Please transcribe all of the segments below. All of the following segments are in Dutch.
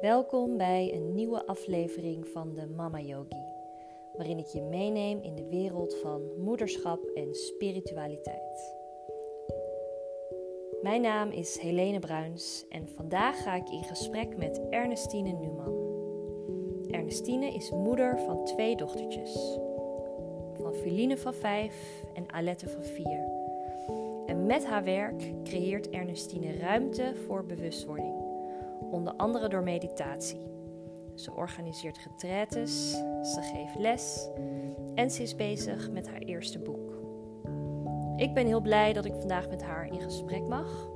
Welkom bij een nieuwe aflevering van de Mama Yogi, waarin ik je meeneem in de wereld van moederschap en spiritualiteit. Mijn naam is Helene Bruins en vandaag ga ik in gesprek met Ernestine Numan. Ernestine is moeder van twee dochtertjes, van Feline van 5 en Alette van 4. En met haar werk creëert Ernestine ruimte voor bewustwording onder andere door meditatie. Ze organiseert retraites, ze geeft les en ze is bezig met haar eerste boek. Ik ben heel blij dat ik vandaag met haar in gesprek mag,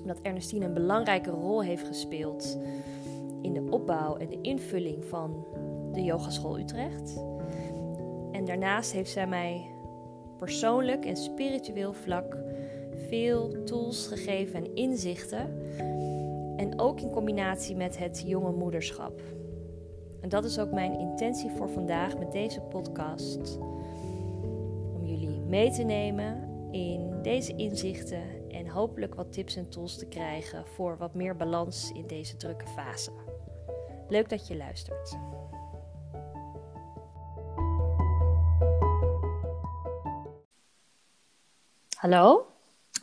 omdat Ernestine een belangrijke rol heeft gespeeld in de opbouw en de invulling van de Yogaschool Utrecht. En daarnaast heeft zij mij persoonlijk en spiritueel vlak veel tools gegeven en inzichten en ook in combinatie met het jonge moederschap. En dat is ook mijn intentie voor vandaag met deze podcast. Om jullie mee te nemen in deze inzichten en hopelijk wat tips en tools te krijgen voor wat meer balans in deze drukke fase. Leuk dat je luistert. Hallo?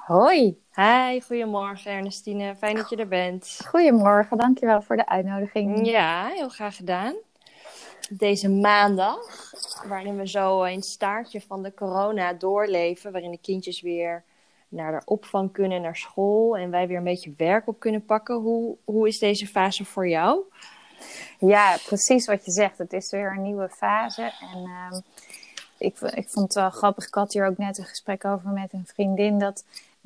Hoi. Hi, goedemorgen Ernestine. Fijn dat je er bent. Goedemorgen, dankjewel voor de uitnodiging. Ja, heel graag gedaan. Deze maandag, waarin we zo een staartje van de corona doorleven, waarin de kindjes weer naar de opvang kunnen, naar school en wij weer een beetje werk op kunnen pakken. Hoe, hoe is deze fase voor jou? Ja, precies wat je zegt. Het is weer een nieuwe fase. En uh, ik, ik vond het wel grappig. Ik had hier ook net een gesprek over met een vriendin. Dat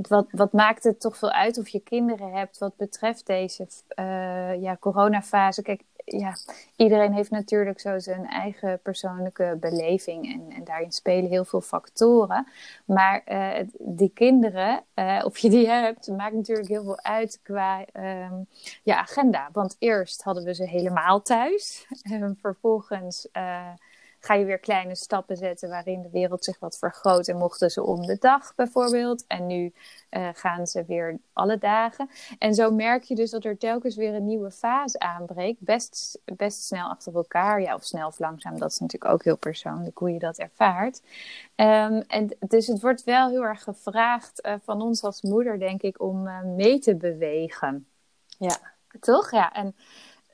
wat, wat maakt het toch veel uit of je kinderen hebt wat betreft deze uh, ja, coronafase? Kijk, ja, iedereen heeft natuurlijk zo zijn eigen persoonlijke beleving en, en daarin spelen heel veel factoren. Maar uh, die kinderen, uh, of je die hebt, maakt natuurlijk heel veel uit qua um, ja, agenda. Want eerst hadden we ze helemaal thuis. En vervolgens ga je weer kleine stappen zetten waarin de wereld zich wat vergroot. En mochten ze om de dag bijvoorbeeld. En nu uh, gaan ze weer alle dagen. En zo merk je dus dat er telkens weer een nieuwe fase aanbreekt. Best, best snel achter elkaar. Ja, of snel of langzaam. Dat is natuurlijk ook heel persoonlijk hoe je dat ervaart. Um, en dus het wordt wel heel erg gevraagd uh, van ons als moeder, denk ik, om uh, mee te bewegen. Ja. Toch? Ja. En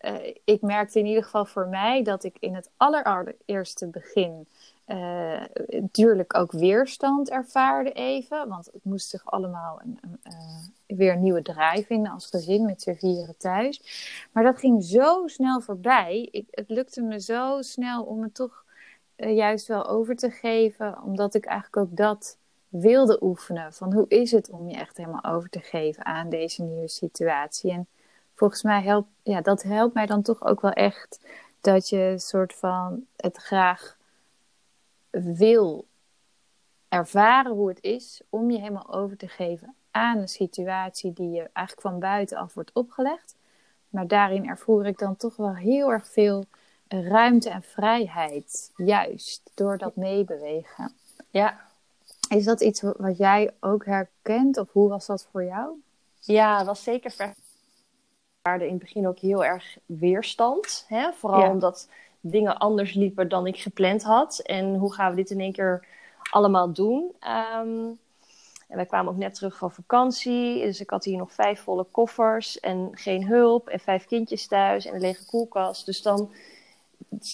uh, ik merkte in ieder geval voor mij dat ik in het allereerste begin uh, ook weerstand ervaarde even. Want het moest zich allemaal een, uh, weer een nieuwe draai vinden als gezin met z'n vieren thuis. Maar dat ging zo snel voorbij. Ik, het lukte me zo snel om het toch juist wel over te geven. Omdat ik eigenlijk ook dat wilde oefenen. Van hoe is het om je echt helemaal over te geven aan deze nieuwe situatie. En volgens mij helpt, ja, dat helpt mij dan toch ook wel echt dat je soort van het graag wil ervaren hoe het is om je helemaal over te geven aan een situatie die je eigenlijk van buitenaf wordt opgelegd. Maar daarin ervoer ik dan toch wel heel erg veel ruimte en vrijheid, juist door dat meebewegen. Ja. Is dat iets wat jij ook herkent of hoe was dat voor jou? Ja, was zeker in het begin ook heel erg weerstand. Hè? Vooral ja. omdat dingen anders liepen dan ik gepland had. En hoe gaan we dit in één keer allemaal doen? Um, en wij kwamen ook net terug van vakantie. Dus ik had hier nog vijf volle koffers en geen hulp. En vijf kindjes thuis en een lege koelkast. Dus dan,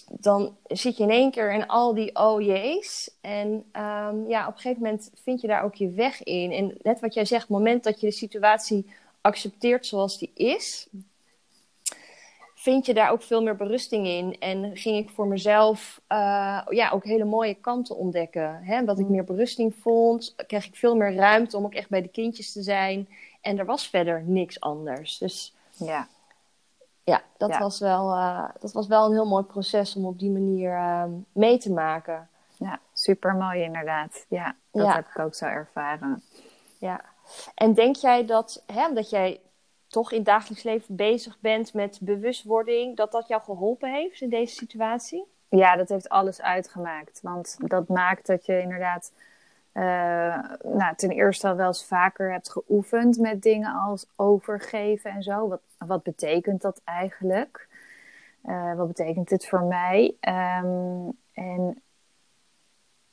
dan zit je in één keer in al die oh jees. En um, ja, op een gegeven moment vind je daar ook je weg in. En net wat jij zegt, het moment dat je de situatie accepteert zoals die is, vind je daar ook veel meer berusting in. En ging ik voor mezelf uh, ja, ook hele mooie kanten ontdekken. Hè? Dat ik meer berusting vond, kreeg ik veel meer ruimte om ook echt bij de kindjes te zijn. En er was verder niks anders. Dus ja, ja, dat, ja. Was, wel, uh, dat was wel een heel mooi proces om op die manier uh, mee te maken. Ja, super mooi inderdaad. Ja, dat ja. heb ik ook zo ervaren. Ja. En denk jij dat, hè, omdat jij toch in het dagelijks leven bezig bent met bewustwording, dat dat jou geholpen heeft in deze situatie? Ja, dat heeft alles uitgemaakt. Want dat maakt dat je inderdaad nou, ten eerste al wel eens vaker hebt geoefend met dingen als overgeven en zo. Wat, wat betekent dat eigenlijk? wat betekent dit voor mij? Um, en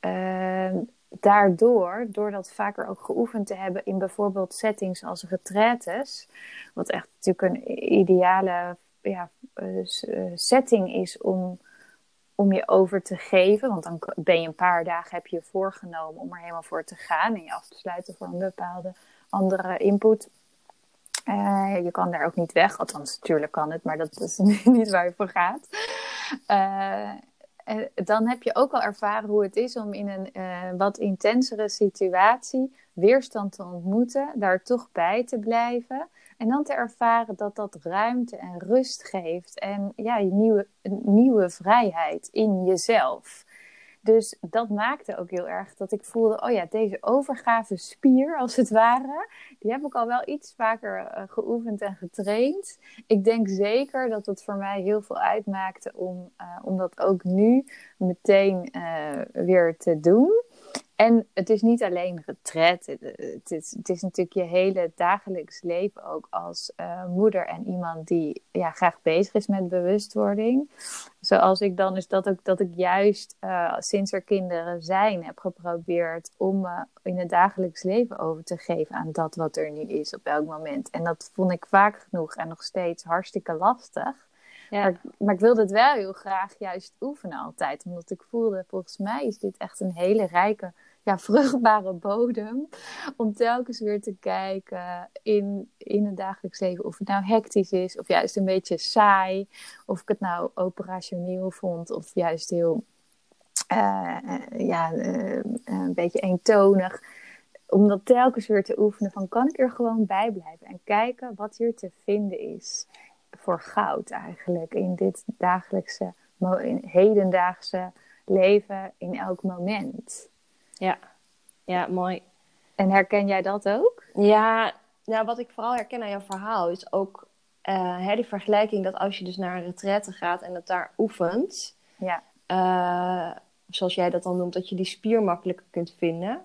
uh, daardoor, door dat vaker ook geoefend te hebben in bijvoorbeeld settings als retraites, wat echt natuurlijk een ideale ja, eh, eh, setting is om, om je over te geven. Want dan ben je een paar dagen heb je voorgenomen om er helemaal voor te gaan en je af te sluiten voor een bepaalde andere input. Uh, je kan daar ook niet weg, althans natuurlijk kan het, maar dat is niet waar je voor gaat. Dan heb je ook al ervaren hoe het is om in een uh, wat intensere situatie weerstand te ontmoeten, daar toch bij te blijven. En dan te ervaren dat dat ruimte en rust geeft en ja, nieuwe, nieuwe vrijheid in jezelf. Dus dat maakte ook heel erg dat ik voelde, oh ja, deze overgave spier als het ware, die heb ik al wel iets vaker uh, geoefend en getraind. Ik denk zeker dat het voor mij heel veel uitmaakte om, uh, om dat ook nu meteen uh, weer te doen. En het is niet alleen retret. Het is, het is natuurlijk je hele dagelijks leven ook als uh, moeder en iemand die ja, graag bezig is met bewustwording. Zoals ik dan is dat ook dat ik juist uh, sinds er kinderen zijn heb geprobeerd om me uh, in het dagelijks leven over te geven aan dat wat er nu is op elk moment. En dat vond ik vaak genoeg en nog steeds hartstikke lastig. Ja. Maar, maar, ik wilde het wel heel graag juist oefenen altijd. Omdat ik voelde, volgens mij is dit echt een hele rijke, ja, vruchtbare bodem. Om telkens weer te kijken in, in het dagelijks leven. Of het nou hectisch is, of juist een beetje saai. Of ik het nou operationeel vond, of juist heel, uh, ja, uh, een beetje eentonig om dat telkens weer te oefenen van kan ik er gewoon bij blijven en kijken wat hier te vinden is voor goud eigenlijk in dit dagelijkse, hedendaagse leven in elk moment. Ja, ja, mooi. En herken jij dat ook? Ja, nou, wat ik vooral herken aan jouw verhaal is ook uh, hè, die vergelijking dat als je dus naar een retraite gaat en het daar oefent, ja. Uh, zoals jij dat dan noemt, dat je die spier makkelijker kunt vinden.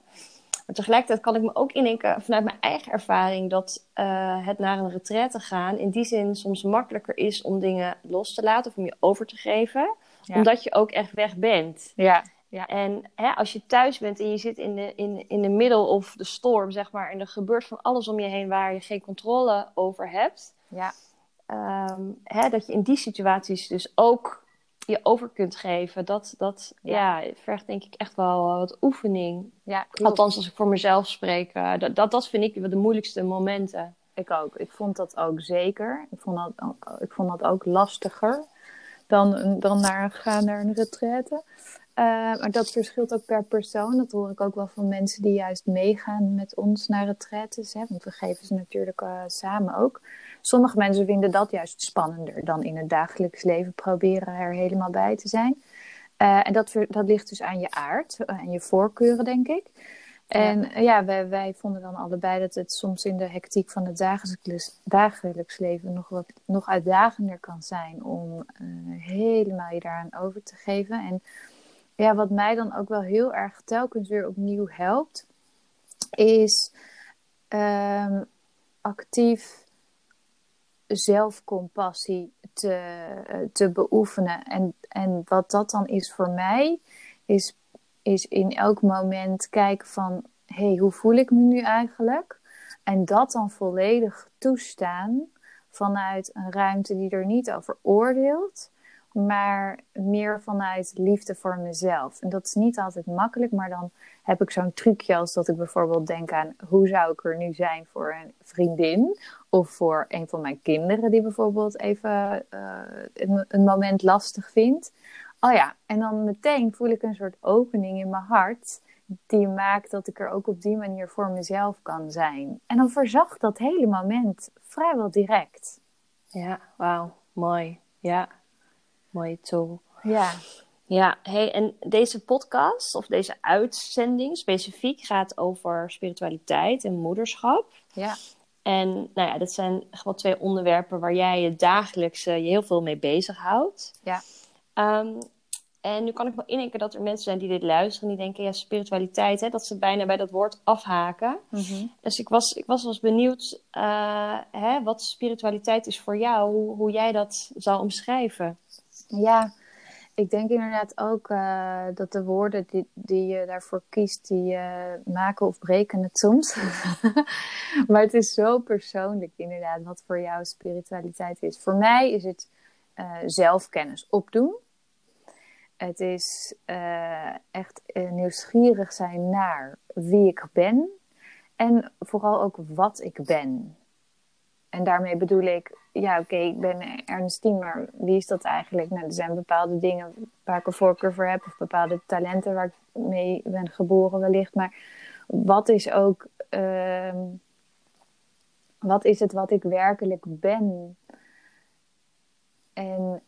Maar tegelijkertijd kan ik me ook indenken vanuit mijn eigen ervaring dat uh, het naar een retraite gaan in die zin soms makkelijker is om dingen los te laten of om je over te geven, ja. omdat je ook echt weg bent. Ja. Ja. En hè, als je thuis bent en je zit in de, in, in de middle of de storm, zeg maar, en er gebeurt van alles om je heen waar je geen controle over hebt. Ja. Um, hè, dat je in die situaties dus ook je over kunt geven, dat, dat ja. ja vergt denk ik echt wel wat oefening. Ja, Althans, als ik voor mezelf spreek, uh, dat, dat, dat vind ik de moeilijkste momenten. Ik ook. Ik vond dat ook zeker. Ik vond dat ook, ik vond dat ook lastiger dan, dan naar, gaan naar een retraite. Uh, maar dat verschilt ook per persoon. Dat hoor ik ook wel van mensen die juist meegaan met ons naar retraites. Hè? Want we geven ze natuurlijk uh, samen ook. Sommige mensen vinden dat juist spannender dan in het dagelijks leven proberen er helemaal bij te zijn. Uh, en dat, dat ligt dus aan je aard en je voorkeuren, denk ik. En ja, ja wij, wij, vonden dan allebei dat het soms in de hectiek van het dagelijks, dagelijks leven nog, wat, nog uitdagender kan zijn om helemaal je daaraan over te geven. En ja, wat mij dan ook wel heel erg telkens weer opnieuw helpt, is um, actief zelfcompassie te, eh, te beoefenen. En, en wat dat dan is voor mij, is, is in elk moment kijken van... hé, hey, hoe voel ik me nu eigenlijk? En dat dan volledig toestaan vanuit een ruimte die er niet over oordeelt... maar meer vanuit liefde voor mezelf. En dat is niet altijd makkelijk, maar dan heb ik zo'n trucje als dat ik bijvoorbeeld denk aan hoe zou ik er nu zijn voor een vriendin of voor een van mijn kinderen die bijvoorbeeld even een, een, moment lastig vindt. Oh ja, en dan meteen voel ik een soort opening in mijn hart die maakt dat ik er ook op die manier voor mezelf kan zijn. En dan verzacht dat hele moment vrijwel direct. Ja, wauw, mooi. Ja, mooie tool. Ja. Ja, hey, en deze podcast of deze uitzending specifiek gaat over spiritualiteit en moederschap. Ja. En nou ja, dat zijn gewoon twee onderwerpen waar jij je dagelijks uh, je heel veel mee bezighoudt. Ja. Um, En nu kan ik me indenken dat er mensen zijn die dit luisteren. Die denken, ja, spiritualiteit. Hè, dat ze bijna bij dat woord afhaken. Mhm. Dus ik was, ik was wel eens benieuwd uh, hè, wat spiritualiteit is voor jou. Hoe, hoe jij dat zou omschrijven. Ja, ik denk inderdaad ook uh, dat de woorden die, die je daarvoor kiest, die uh, maken of breken het soms. maar het is zo persoonlijk inderdaad wat voor jou spiritualiteit is. Voor mij is het uh, zelfkennis opdoen. Het is echt nieuwsgierig zijn naar wie ik ben en vooral ook wat ik ben. En daarmee bedoel ik, ja, oké, ik ben Ernestine, maar wie is dat eigenlijk? Nou, er zijn bepaalde dingen waar ik een voorkeur voor heb, of bepaalde talenten waar ik mee ben geboren, wellicht. Maar wat is ook, uh, wat is het wat ik werkelijk ben? En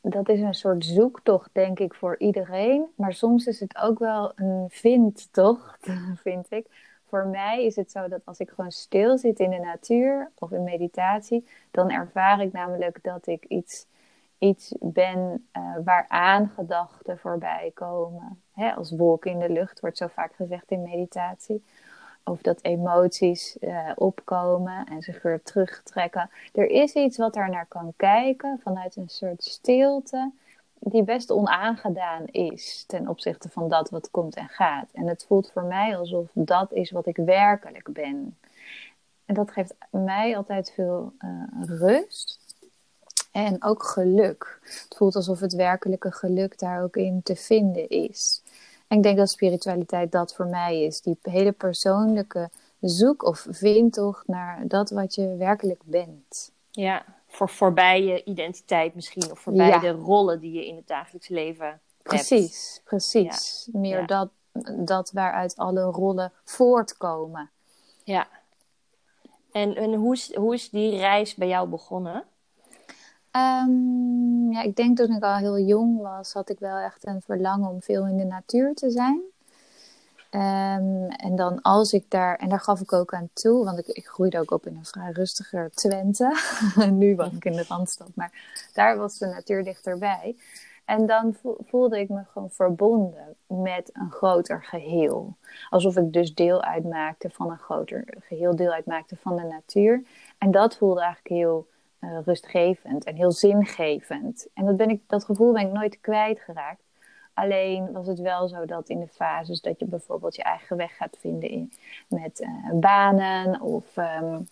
dat is een soort zoektocht, denk ik, voor iedereen. Maar soms is het ook wel een vindtocht, vind ik voor mij is het zo dat als ik gewoon stil zit in de natuur of in meditatie, dan ervaar ik namelijk dat ik iets, iets ben uh, waaraan gedachten voorbij komen. Hè, als wolken in de lucht wordt zo vaak gezegd in meditatie. Of dat emoties uh, opkomen en zich weer terugtrekken. Er is iets wat daar naar kan kijken vanuit een soort stilte die best onaangedaan is ten opzichte van dat wat komt en gaat. En het voelt voor mij alsof dat is wat ik werkelijk ben. En dat geeft mij altijd veel uh, rust en ook geluk. Het voelt alsof het werkelijke geluk daar ook in te vinden is. En ik denk dat spiritualiteit dat voor mij is. Die hele persoonlijke zoek of vindtocht naar dat wat je werkelijk bent. Ja, voor voorbij je identiteit misschien. Of voorbij ja. de rollen die je in het dagelijks leven precies, hebt. Precies, ja. Meer ja. Dat, dat waaruit alle rollen voortkomen. Ja. En, en hoe, is, hoe is die reis bij jou begonnen? Um, ja, ik denk toen ik al heel jong was, had ik wel echt een verlangen om veel in de natuur te zijn. Um, en dan als ik daar, en daar gaf ik ook aan toe, want ik, ik groeide ook op in een vrij rustiger Twente. nu woon ik in de Randstad, maar daar was de natuur dichterbij. En dan voelde ik me gewoon verbonden met een groter geheel. Alsof ik dus deel uitmaakte van een groter geheel, deel uitmaakte van de natuur. En dat voelde eigenlijk heel uh, rustgevend en heel zingevend. En dat, ben ik, dat gevoel ben ik nooit kwijtgeraakt. Alleen was het wel zo dat in de fases dat je bijvoorbeeld je eigen weg gaat vinden in, met uh, banen of um,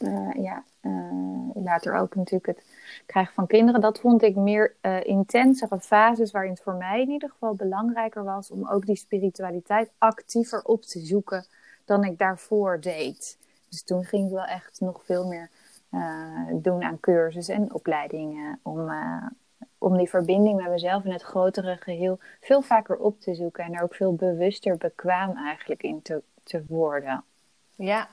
uh, ja, uh, later ook natuurlijk het krijgen van kinderen. Dat vond ik meer intensere fases waarin het voor mij in ieder geval belangrijker was om ook die spiritualiteit actiever op te zoeken dan ik daarvoor deed. Dus toen ging ik wel echt nog veel meer doen aan cursussen en opleidingen om om die verbinding met mezelf in het grotere geheel veel vaker op te zoeken en er ook veel bewuster bekwaam eigenlijk in te, te worden. Ja,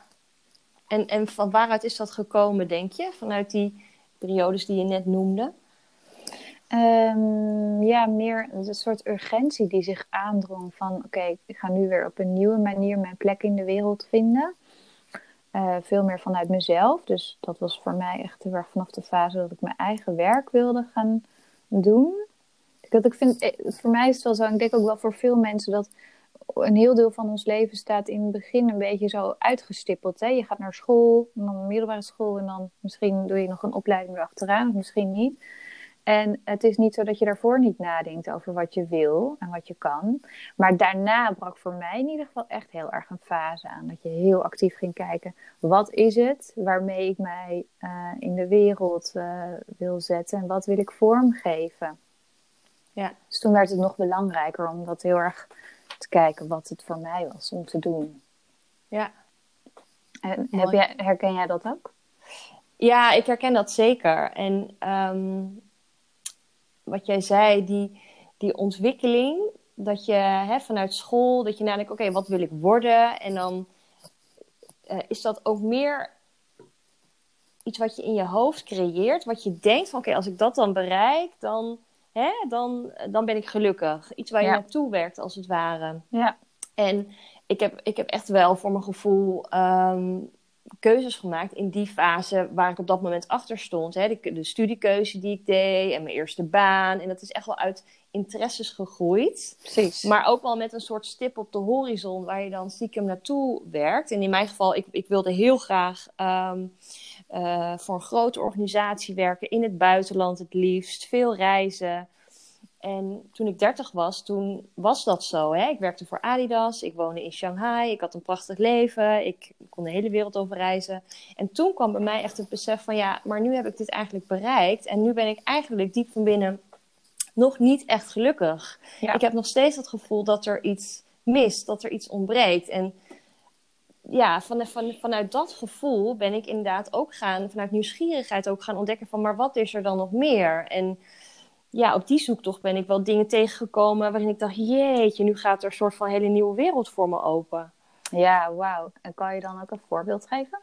en, en van waaruit is dat gekomen, denk je? Vanuit die periodes die je net noemde? Um, ja, meer een soort urgentie die zich aandrong van... oké, ik ga nu weer op een nieuwe manier mijn plek in de wereld vinden. Uh, veel meer vanuit mezelf. Dus dat was voor mij echt heel erg vanaf de fase dat ik mijn eigen werk wilde gaan doen. Dat ik vind, eh, voor mij is het wel zo, ik denk ook wel voor veel mensen, dat een heel deel van ons leven staat in het begin een beetje zo uitgestippeld. Hè? Je gaat naar school, dan middelbare school en dan misschien doe je nog een opleiding erachteraan, of misschien niet. En het is niet zo dat je daarvoor niet nadenkt over wat je wil en wat je kan. Maar daarna brak voor mij in ieder geval echt heel erg een fase aan. Dat je heel actief ging kijken, wat is het waarmee ik mij uh, in de wereld uh, wil zetten en wat wil ik vormgeven. Ja. Dus toen werd het nog belangrijker om dat heel erg te kijken wat het voor mij was om te doen. Ja. En heb jij, herken jij dat ook? Ja, ik herken dat zeker. En um, wat jij zei, die, die ontwikkeling, dat je hè, vanuit school, dat je nadenkt, oké, okay, wat wil ik worden? En dan uh, is dat ook meer iets wat je in je hoofd creëert, wat je denkt van, oké, okay, als ik dat dan bereik, dan, hè, dan, dan ben ik gelukkig. Iets waar je ja. naartoe werkt, als het ware. Ja. En ik heb, ik heb echt wel voor mijn gevoel um, keuzes gemaakt in die fase waar ik op dat moment achter stond. Hè? De, de studiekeuze die ik deed en mijn eerste baan. En dat is echt wel uit interesses gegroeid. Precies. Maar ook wel met een soort stip op de horizon waar je dan stiekem naartoe werkt. En in mijn geval, ik, ik wilde heel graag ehm, eh, voor een grote organisatie werken in het buitenland het liefst. Veel reizen. En toen ik 30 was, toen was dat zo. Hè? Ik werkte voor Adidas, ik woonde in Shanghai, ik had een prachtig leven, ik kon de hele wereld over reizen. En toen kwam bij mij echt het besef van ja, maar nu heb ik dit eigenlijk bereikt. En nu ben ik eigenlijk diep van binnen nog niet echt gelukkig. Ja. Ik heb nog steeds het gevoel dat er iets mist, dat er iets ontbreekt. En ja, van, van, vanuit dat gevoel ben ik inderdaad ook gaan, vanuit nieuwsgierigheid ook gaan ontdekken van, maar wat is er dan nog meer? En ja, op die zoektocht ben ik wel dingen tegengekomen waarin ik dacht, jeetje, nu gaat er een soort van hele nieuwe wereld voor me open. Ja, wauw. En kan je dan ook een voorbeeld geven?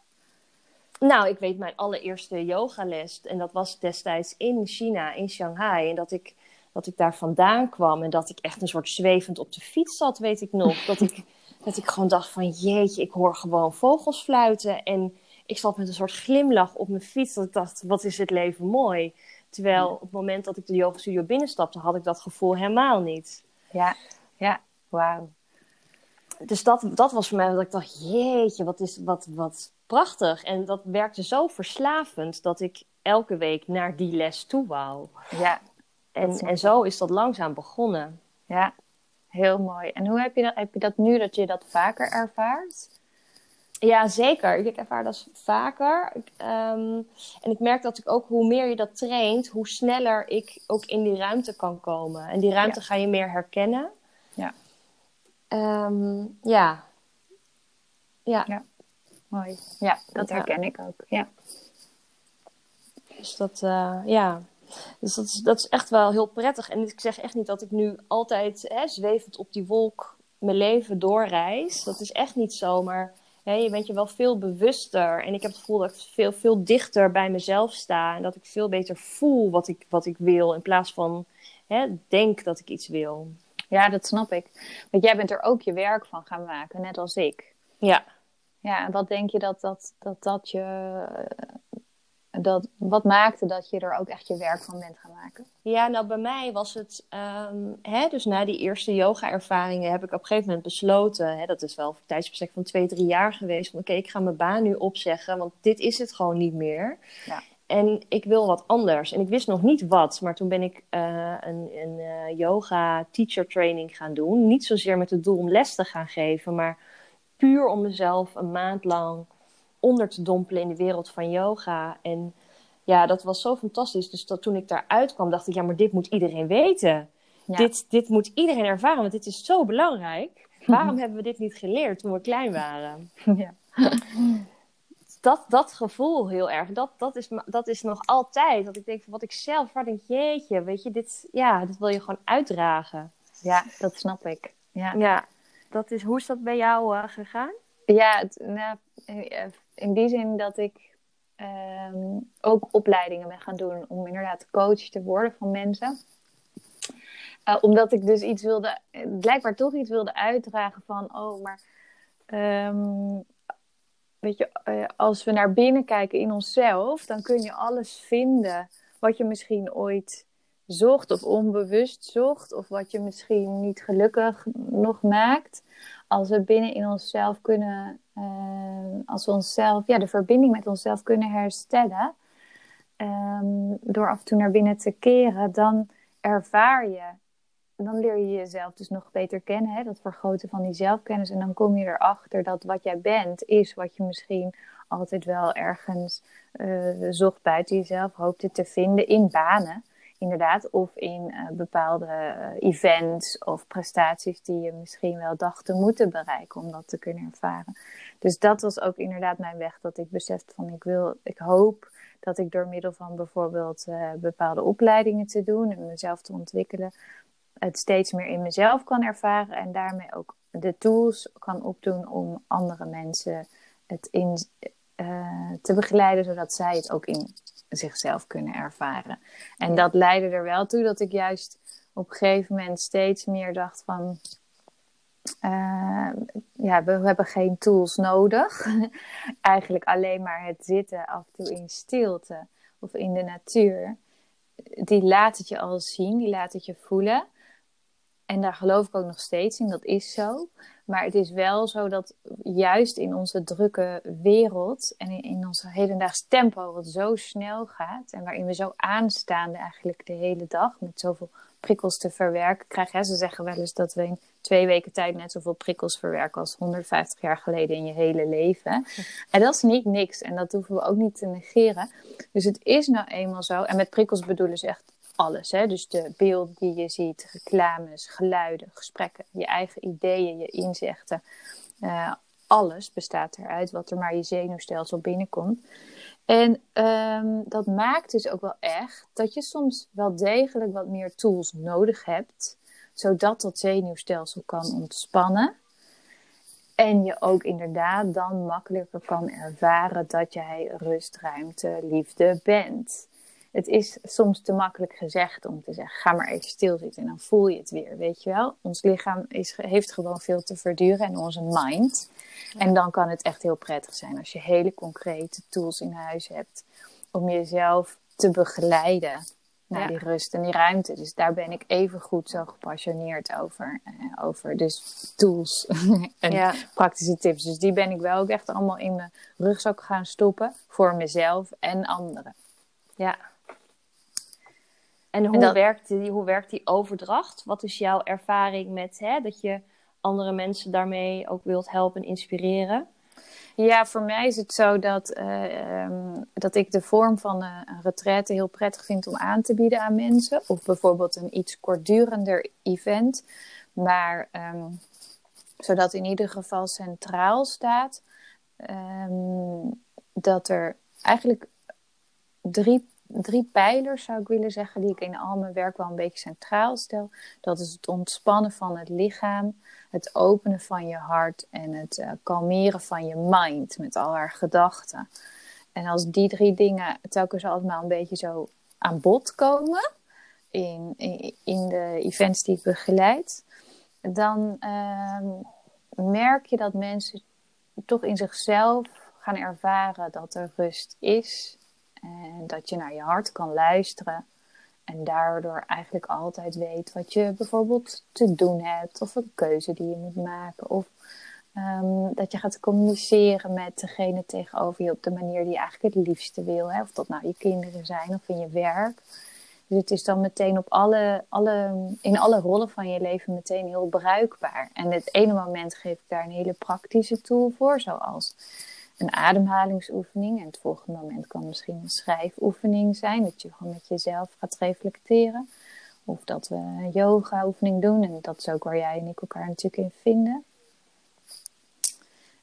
Nou, ik weet mijn allereerste yogales en dat was destijds in China, in Shanghai. En dat ik, dat ik daar vandaan kwam en dat ik echt een soort zwevend op de fiets zat, weet ik nog. Dat ik, dat ik gewoon dacht van, jeetje, ik hoor gewoon vogels fluiten. En ik zat met een soort glimlach op mijn fiets, dat ik dacht, wat is het leven mooi. Terwijl op het moment dat ik de yoga studio binnenstapte, had ik dat gevoel helemaal niet. Ja, ja, wauw. Dus dat, dat was voor mij dat ik dacht, jeetje, wat, is, wat, wat prachtig. En dat werkte zo verslavend dat ik elke week naar die les toe wou. Ja, En, en zo is dat langzaam begonnen. ja. Heel mooi. En hoe heb je dat, heb je dat nu dat je dat vaker ervaart? Ja, zeker. Ik ervaar dat vaker. Ik, ehm, en ik merk dat ik ook, hoe meer je dat traint, hoe sneller ik ook in die ruimte kan komen. En die ruimte ga je meer herkennen. Ja. Ehm, ja. Ja. Ja. Mooi. Ja, dat Ja. herken ik ook. Ja. Dus dat, eh, ja. Dus dat is, dat is echt wel heel prettig. En ik zeg echt niet dat ik nu altijd hè, zwevend op die wolk mijn leven doorreis. Dat is echt niet zo, maar hè, je bent je wel veel bewuster. En ik heb het gevoel dat ik veel, veel dichter bij mezelf sta. En dat ik veel beter voel wat ik, wat ik wil. In plaats van hè, denk dat ik iets wil. ja, dat snap ik. Want jij bent er ook je werk van gaan maken, net als ik. Ja. Ja, en wat denk je dat dat, dat, dat je. Dat, wat maakte dat je er ook echt je werk van bent gaan maken? Ja, nou bij mij was het, ehm, hè, dus na die eerste yoga-ervaringen heb ik op een gegeven moment besloten, hè, dat is wel een tijdsbestek van twee, drie jaar geweest, van oké, ik ga mijn baan nu opzeggen, want dit is het gewoon niet meer. Ja. En ik wil wat anders. En ik wist nog niet wat, maar toen ben ik eh, een, een eh, yoga-teacher training gaan doen. Niet zozeer met het doel om les te gaan geven, maar puur om mezelf een maand lang onder te dompelen in de wereld van yoga. En ja, dat was zo fantastisch. Dus dat toen ik daaruit kwam, dacht ik, ja, maar dit moet iedereen weten. Ja. Dit, dit moet iedereen ervaren, want dit is zo belangrijk. Waarom hebben we dit niet geleerd toen we klein waren? Ja. Dat, dat gevoel heel erg, dat, dat, is, dat is nog altijd. Dat ik denk van wat ik zelf, waar denk jeetje, weet je, dit, ja, dit wil je gewoon uitdragen. ja, dat snap ik. Ja, Ja, dat is, hoe is dat bij jou eh, gegaan? ja het, nou, eh, in die zin dat ik ehm, ook opleidingen ben gaan doen om inderdaad coach te worden van mensen. Eh, omdat ik dus iets wilde, blijkbaar toch iets wilde uitdragen van, oh, maar ehm, weet je, eh, als we naar binnen kijken in onszelf, dan kun je alles vinden wat je misschien ooit zocht of onbewust zocht, of wat je misschien niet gelukkig nog maakt. Als we binnen in onszelf kunnen, eh, als we onszelf, ja, de verbinding met onszelf kunnen herstellen, ehm, door af en toe naar binnen te keren, dan ervaar je dan leer je jezelf dus nog beter kennen. Hè? Dat vergroten van die zelfkennis. En dan kom je erachter dat wat jij bent, is wat je misschien altijd wel ergens eh, zocht buiten jezelf, hoopte te vinden in banen. Inderdaad, of in eh, bepaalde eh, events of prestaties die je misschien wel dacht te moeten bereiken om dat te kunnen ervaren. Dus dat was ook inderdaad mijn weg, dat ik besefte van ik wil, ik hoop dat ik door middel van bijvoorbeeld eh, bepaalde opleidingen te doen en mezelf te ontwikkelen, het steeds meer in mezelf kan ervaren en daarmee ook de tools kan opdoen om andere mensen het in te begeleiden, zodat zij het ook in zichzelf kunnen ervaren. En dat leidde er wel toe dat ik juist op een gegeven moment steeds meer dacht van uh, ja, we hebben geen tools nodig. Eigenlijk alleen maar het zitten af en toe in stilte of in de natuur. Die laat het je al zien, die laat het je voelen. En daar geloof ik ook nog steeds in, dat is zo. Maar het is wel zo dat juist in onze drukke wereld en in, ons hedendaags tempo, wat zo snel gaat en waarin we zo aanstaan eigenlijk de hele dag met zoveel prikkels te verwerken krijgen. Ze zeggen wel eens dat we in twee weken tijd net zoveel prikkels verwerken als 150 jaar geleden in je hele leven. En dat is niet niks en dat hoeven we ook niet te negeren. Dus het is nou eenmaal zo. En met prikkels bedoelen ze echt alles. Hè? Dus de beelden die je ziet, reclames, geluiden, gesprekken, je eigen ideeën, je inzichten. Uh, alles bestaat eruit wat er maar je zenuwstelsel binnenkomt. En um, dat maakt dus ook wel echt dat je soms wel degelijk wat meer tools nodig hebt, zodat dat zenuwstelsel kan ontspannen. En je ook inderdaad dan makkelijker kan ervaren dat jij rust, ruimte, liefde bent het is soms te makkelijk gezegd om te zeggen: ga maar even stilzitten en dan voel je het weer. Weet je wel? Ons lichaam is, heeft gewoon veel te verduren en onze mind. En dan kan het echt heel prettig zijn als je hele concrete tools in huis hebt om jezelf te begeleiden naar die rust en die ruimte. Dus daar ben ik even goed zo gepassioneerd over. Uh, over dus tools en praktische tips. Dus die ben ik wel ook echt allemaal in mijn rugzak gaan stoppen voor mezelf en anderen. Ja, en hoe, werkt, die, hoe werkt die overdracht? Wat is jouw ervaring met hè, dat je andere mensen daarmee ook wilt helpen en inspireren? Ja, voor mij is het zo dat, uh, um, dat ik de vorm van uh, een retraite heel prettig vind om aan te bieden aan mensen. Of bijvoorbeeld een iets kortdurender event. Maar um, zodat in ieder geval centraal staat um, dat er eigenlijk drie drie pijlers, zou ik willen zeggen, die ik in al mijn werk wel een beetje centraal stel. Dat is het ontspannen van het lichaam, het openen van je hart en het uh, kalmeren van je mind met al haar gedachten. En als die drie dingen telkens allemaal een beetje zo aan bod komen in, in, de events die ik begeleid, dan uh, merk je dat mensen toch in zichzelf gaan ervaren dat er rust is en dat je naar je hart kan luisteren. En daardoor eigenlijk altijd weet wat je bijvoorbeeld te doen hebt. Of een keuze die je moet maken. Of um, dat je gaat communiceren met degene tegenover je op de manier die je eigenlijk het liefste wil. Hè? Of dat nou je kinderen zijn of in je werk. Dus het is dan meteen op alle, alle, in alle rollen van je leven meteen heel bruikbaar. En het ene moment geef ik daar een hele praktische tool voor. Zoals een ademhalingsoefening. En het volgende moment kan misschien een schrijfoefening zijn. Dat je gewoon met jezelf gaat reflecteren. Of dat we een yoga-oefening doen. En dat is ook waar jij en ik elkaar natuurlijk in vinden.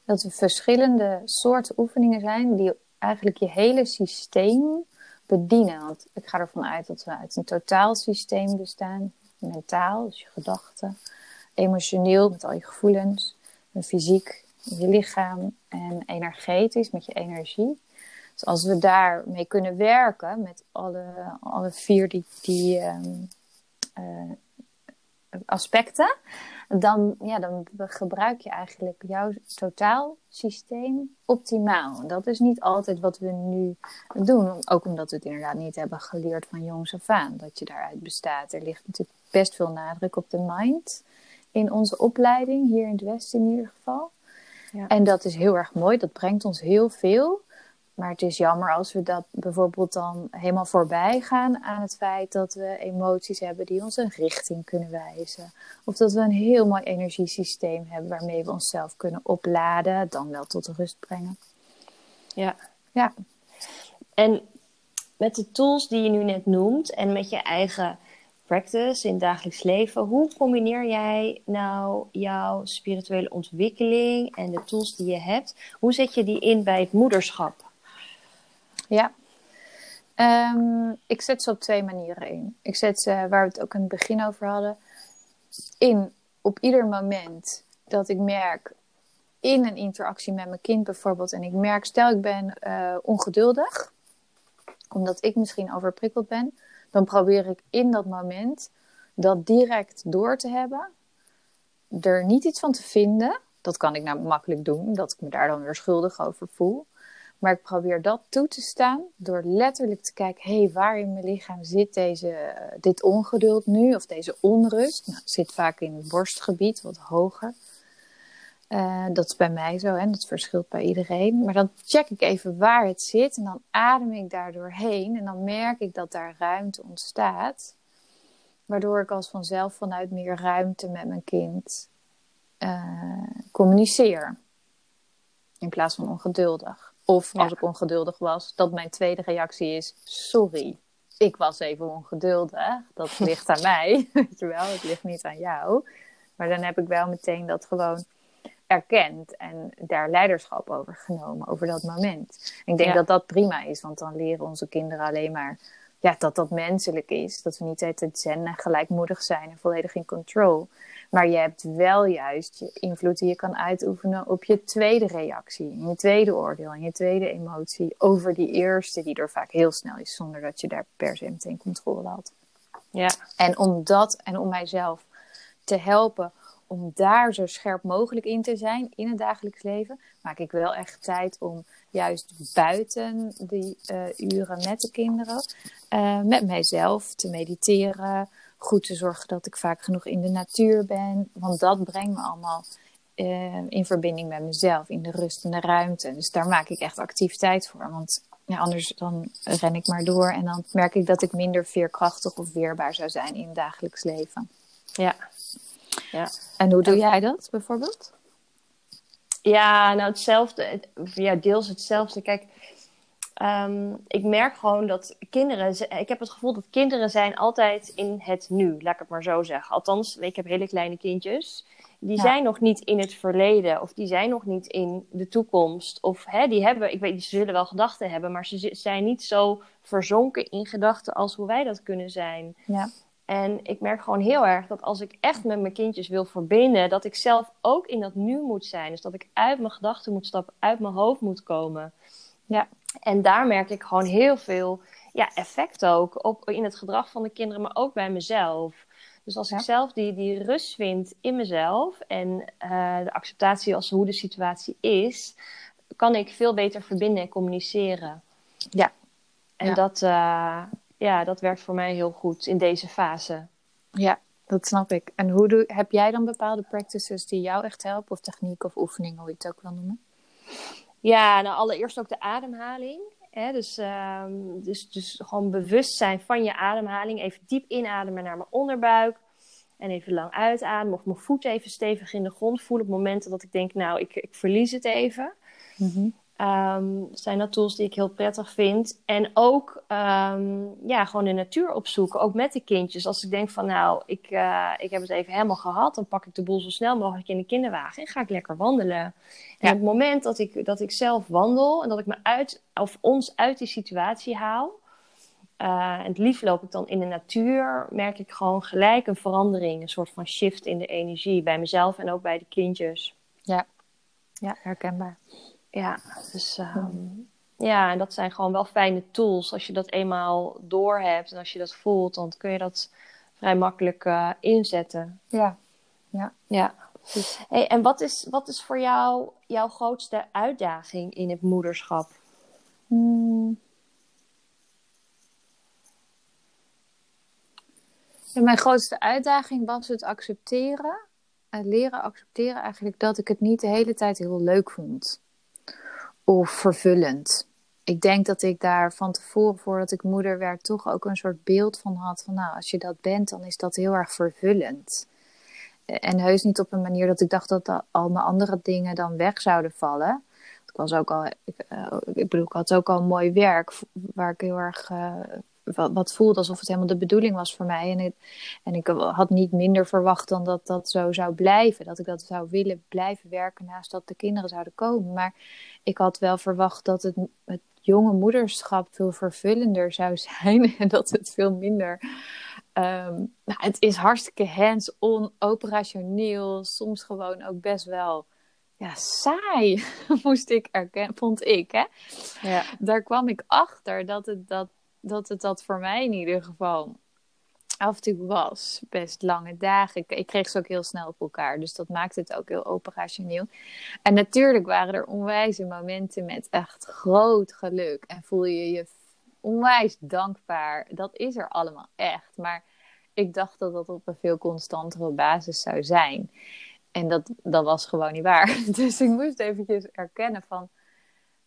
Dat er verschillende soorten oefeningen zijn die eigenlijk je hele systeem bedienen. Want ik ga ervan uit dat we uit een totaal systeem bestaan. Mentaal, dus je gedachten. Emotioneel, met al je gevoelens. En fysiek, je lichaam en energetisch met je energie. Dus als we daarmee kunnen werken met alle, alle vier die, die ehm, eh, aspecten, dan, ja, dan gebruik je eigenlijk jouw totaalsysteem optimaal. En dat is niet altijd wat we nu doen, ook omdat we het inderdaad niet hebben geleerd van jongs af aan, dat je daaruit bestaat. Er ligt natuurlijk best veel nadruk op de mind in onze opleiding, hier in het Westen in ieder geval. Ja. En dat is heel erg mooi, dat brengt ons heel veel. Maar het is jammer als we dat bijvoorbeeld dan helemaal voorbij gaan aan het feit dat we emoties hebben die ons een richting kunnen wijzen. Of dat we een heel mooi energiesysteem hebben waarmee we onszelf kunnen opladen, dan wel tot rust brengen. Ja. ja. En met de tools die je nu net noemt en met je eigen practice in het dagelijks leven. Hoe combineer jij nou jouw spirituele ontwikkeling en de tools die je hebt? Hoe zet je die in bij het moederschap? Ja, um, ik zet ze op twee manieren in. Ik zet ze, waar we het ook in het begin over hadden, in op ieder moment dat ik merk in een interactie met mijn kind bijvoorbeeld, en ik merk, stel ik ben uh, ongeduldig, omdat ik misschien overprikkeld ben, dan probeer ik in dat moment dat direct door te hebben. er niet iets van te vinden. Dat kan ik nou makkelijk doen, dat ik me daar dan weer schuldig over voel. Maar ik probeer dat toe te staan door letterlijk te kijken: hé, hey, waar in mijn lichaam zit deze, dit ongeduld nu of deze onrust? Nou, het zit vaak in het borstgebied, wat hoger. Uh, dat is bij mij zo en dat verschilt bij iedereen. Maar dan check ik even waar het zit en dan adem ik daar doorheen. En dan merk ik dat daar ruimte ontstaat. Waardoor ik als vanzelf vanuit meer ruimte met mijn kind uh, communiceer. In plaats van ongeduldig. Of als ik ongeduldig was, dat mijn tweede reactie is: sorry, ik was even ongeduldig. Dat ligt aan mij. Weet je wel, het ligt niet aan jou. Maar dan heb ik wel meteen dat gewoon erkend en daar leiderschap over genomen, over dat moment. ik denk dat dat prima is, want dan leren onze kinderen alleen maar ja, dat dat menselijk is. Dat we niet altijd zen en gelijkmoedig zijn en volledig in control. Maar je hebt wel juist je invloed die je kan uitoefenen op je tweede reactie, je tweede oordeel en je tweede emotie over die eerste, die er vaak heel snel is, zonder dat je daar per se meteen controle had. Ja. En om dat en om mijzelf te helpen om daar zo scherp mogelijk in te zijn in het dagelijks leven, maak ik wel echt tijd om juist buiten die uh, uren met de kinderen, uh, met mijzelf te mediteren, goed te zorgen dat ik vaak genoeg in de natuur ben, want dat brengt me allemaal uh, in verbinding met mezelf, in de rust en de ruimte. Dus daar maak ik echt actief tijd voor, want ja, anders dan ren ik maar door en dan merk ik dat ik minder veerkrachtig of weerbaar zou zijn in het dagelijks leven. Ja, ja. En hoe doe jij dat bijvoorbeeld? Ja, nou hetzelfde. Ja, deels hetzelfde. Kijk, um, ik merk gewoon dat kinderen... Ik heb het gevoel dat kinderen zijn altijd in het nu. Laat ik het maar zo zeggen. Althans, ik heb hele kleine kindjes. Die zijn nog niet in het verleden. Of die zijn nog niet in de toekomst. Of hè, die hebben... Ik weet, ze zullen wel gedachten hebben. Maar ze zijn niet zo verzonken in gedachten als hoe wij dat kunnen zijn. Ja. En ik merk gewoon heel erg dat als ik echt met mijn kindjes wil verbinden, dat ik zelf ook in dat nu moet zijn. Dus dat ik uit mijn gedachten moet stappen, uit mijn hoofd moet komen. Ja. En daar merk ik gewoon heel veel ja, effect ook op in het gedrag van de kinderen, maar ook bij mezelf. Dus als ik zelf die, die rust vind in mezelf en uh, de acceptatie als hoe de situatie is, kan ik veel beter verbinden en communiceren. Ja. En ja. dat, uh, ja, dat werkt voor mij heel goed in deze fase. Ja, dat snap ik. En hoe doe, heb jij dan bepaalde practices die jou echt helpen? Of technieken of oefeningen, hoe je het ook wil noemen? Ja, nou allereerst ook de ademhaling. Hè? Dus, um, dus, dus gewoon bewust zijn van je ademhaling. Even diep inademen naar mijn onderbuik. En even lang uitademen. Of mijn voet even stevig in de grond voelen. Op momenten dat ik denk, nou, ik, ik verlies het even. Mm Um, zijn dat tools die ik heel prettig vind. En ook um, ja, gewoon de natuur opzoeken, ook met de kindjes. Als ik denk van nou, ik, uh, ik heb het even helemaal gehad, dan pak ik de boel zo snel mogelijk in de kinderwagen en ga ik lekker wandelen. En op het moment dat ik, dat ik zelf wandel en dat ik me uit, of ons uit die situatie haal, uh, en het liefst loop ik dan in de natuur, merk ik gewoon gelijk een verandering, een soort van shift in de energie bij mezelf en ook bij de kindjes. Ja, ja herkenbaar. Ja, dus um, ja, en dat zijn gewoon wel fijne tools. Als je dat eenmaal door hebt en als je dat voelt, dan kun je dat vrij makkelijk uh, inzetten. Ja, ja. ja. Hey, en wat is, wat is voor jou jouw grootste uitdaging in het moederschap? Hmm. Ja, mijn grootste uitdaging was het accepteren. Het leren accepteren eigenlijk dat ik het niet de hele tijd heel leuk vond of vervullend. Ik denk dat ik daar van tevoren, voordat ik moeder werd, toch ook een soort beeld van had. Van nou, als je dat bent, dan is dat heel erg vervullend. En heus niet op een manier dat ik dacht dat al mijn andere dingen dan weg zouden vallen. Ik was ook al, ik, uh, ik bedoel, ik had ook al mooi werk waar ik heel erg uh, wat, wat, voelde alsof het helemaal de bedoeling was voor mij. En, het, en ik had niet minder verwacht dan dat dat zo zou blijven. Dat ik dat zou willen blijven werken naast dat de kinderen zouden komen. Maar ik had wel verwacht dat het, het jonge moederschap veel vervullender zou zijn. En dat het veel minder. Um, nou, het is hartstikke hands-on, operationeel. Soms gewoon ook best wel ja, saai, moest ik erkennen, vond ik. Hè? Ja. Daar kwam ik achter dat het dat, dat het dat voor mij in ieder geval af en toe was. Best lange dagen. Ik, ik, kreeg ze ook heel snel op elkaar. Dus dat maakte het ook heel operationeel. En natuurlijk waren er onwijze momenten met echt groot geluk. En voel je je onwijs dankbaar. Dat is er allemaal echt. Maar ik dacht dat dat op een veel constantere basis zou zijn. En dat, dat was gewoon niet waar. Dus ik moest eventjes erkennen van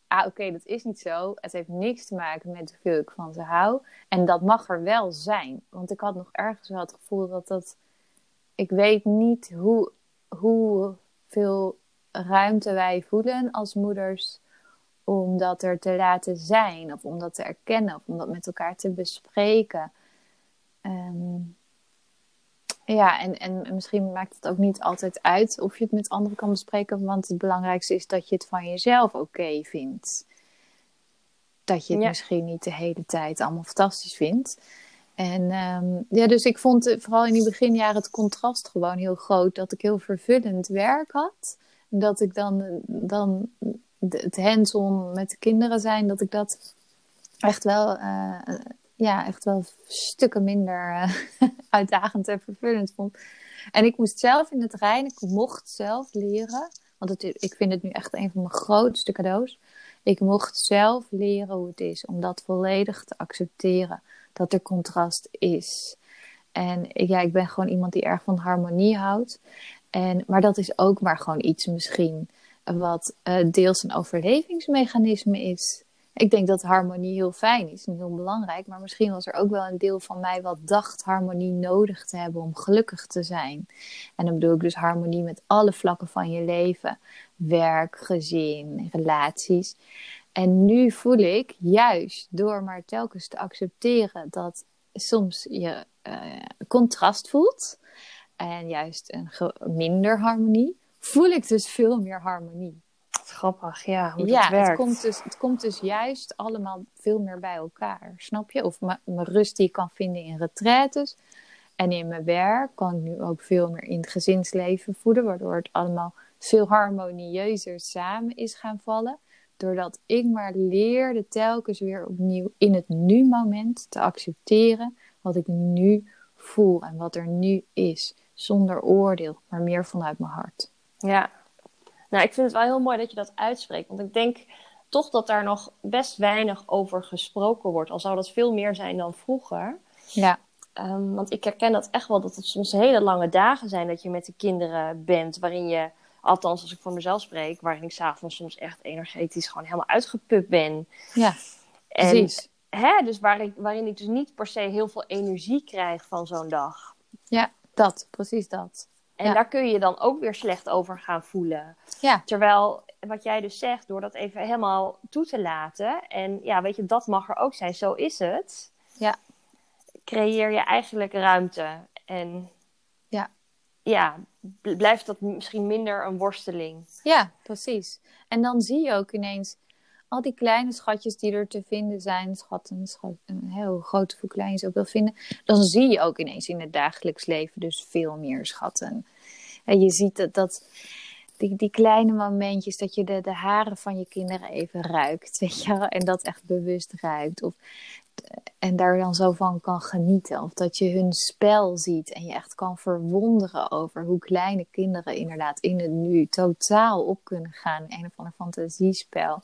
ah oké, dat is niet zo. Het heeft niks te maken met hoeveel ik van ze hou. En dat mag er wel zijn. Want ik had nog ergens wel het gevoel dat dat... Ik weet niet hoe, hoeveel ruimte wij voelen als moeders om dat er te laten zijn. Of om dat te erkennen. Of om dat met elkaar te bespreken. Um, ja, en, en misschien maakt het ook niet altijd uit of je het met anderen kan bespreken, want het belangrijkste is dat je het van jezelf oké vindt. Dat je het misschien niet de hele tijd allemaal fantastisch vindt. En um, ja, dus ik vond vooral in die beginjaren het contrast gewoon heel groot. Dat ik heel vervullend werk had. Dat ik dan, dan het hands-on met de kinderen zijn, dat ik dat echt wel uh, ja, echt wel stukken minder uh, uitdagend en vervullend vond. En ik moest zelf in het rein, ik mocht zelf leren, want het, ik vind het nu echt een van mijn grootste cadeaus. Ik mocht zelf leren hoe het is om dat volledig te accepteren, dat er contrast is. En ja, ik ben gewoon iemand die erg van harmonie houdt. En, maar dat is ook maar gewoon iets misschien wat uh, deels een overlevingsmechanisme is. Ik denk dat harmonie heel fijn is en heel belangrijk. Maar misschien was er ook wel een deel van mij wat dacht harmonie nodig te hebben om gelukkig te zijn. En dan bedoel ik dus harmonie met alle vlakken van je leven: werk, gezin, relaties. En nu voel ik, juist door maar telkens te accepteren dat soms je uh, contrast voelt. En juist een minder harmonie, voel ik dus veel meer harmonie grappig, ja, hoe ja, dat werkt. Het komt, dus, het komt dus juist allemaal veel meer bij elkaar, snap je? Of mijn rust die ik kan vinden in retraites en in mijn werk kan ik nu ook veel meer in het gezinsleven voeden, waardoor het allemaal veel harmonieuzer samen is gaan vallen. Doordat ik maar leerde telkens weer opnieuw in het nu-moment te accepteren wat ik nu voel en wat er nu is. Zonder oordeel, maar meer vanuit mijn hart. Ja, nou, ik vind het wel heel mooi dat je dat uitspreekt. Want ik denk toch dat daar nog best weinig over gesproken wordt. Al zou dat veel meer zijn dan vroeger. Ja. Um, want ik herken dat echt wel, dat het soms hele lange dagen zijn dat je met de kinderen bent. Waarin je, althans als ik voor mezelf spreek, waarin ik s'avonds soms echt energetisch gewoon helemaal uitgepupt ben. Ja, precies. hè, dus waarin, waarin ik dus niet per se heel veel energie krijg van zo'n dag. Ja, dat, precies dat. En daar kun je dan ook weer slecht over gaan voelen. Ja. Terwijl, wat jij dus zegt, door dat even helemaal toe te laten. En ja, weet je, dat mag er ook zijn. Zo is het. Ja. Creëer je eigenlijk ruimte. En ja, ja blijft dat misschien minder een worsteling. Ja, precies. En dan zie je ook ineens al die kleine schatjes die er te vinden zijn, schatten, schat, heel grote hoe klein je ook wil vinden, dan zie je ook ineens in het dagelijks leven dus veel meer schatten. En je ziet dat, dat die, die kleine momentjes dat je de, de haren van je kinderen even ruikt, weet je wel, en dat echt bewust ruikt. Of, en daar dan zo van kan genieten. Of dat je hun spel ziet en je echt kan verwonderen over hoe kleine kinderen inderdaad in het nu totaal op kunnen gaan. Een of ander fantasiespel.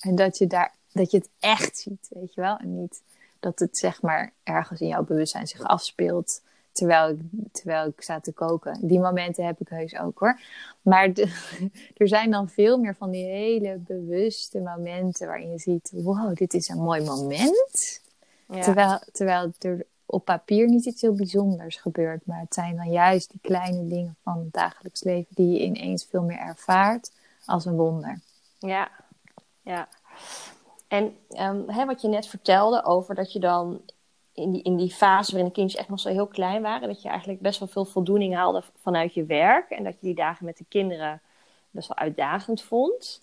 En dat je, daar, dat je het echt ziet, weet je wel. En niet dat het zeg maar ergens in jouw bewustzijn zich afspeelt terwijl ik, terwijl ik sta te koken. Die momenten heb ik heus ook hoor. Maar er zijn dan veel meer van die hele bewuste momenten waarin je ziet: wow, dit is een mooi moment. Ja. Terwijl, terwijl er op papier niet iets heel bijzonders gebeurt. Maar het zijn dan juist die kleine dingen van het dagelijks leven die je ineens veel meer ervaart als een wonder. Ja, ja. En um, hè, wat je net vertelde over dat je dan in die, in die fase waarin de kindjes echt nog zo heel klein waren, dat je eigenlijk best wel veel voldoening haalde vanuit je werk. En dat je die dagen met de kinderen best wel uitdagend vond.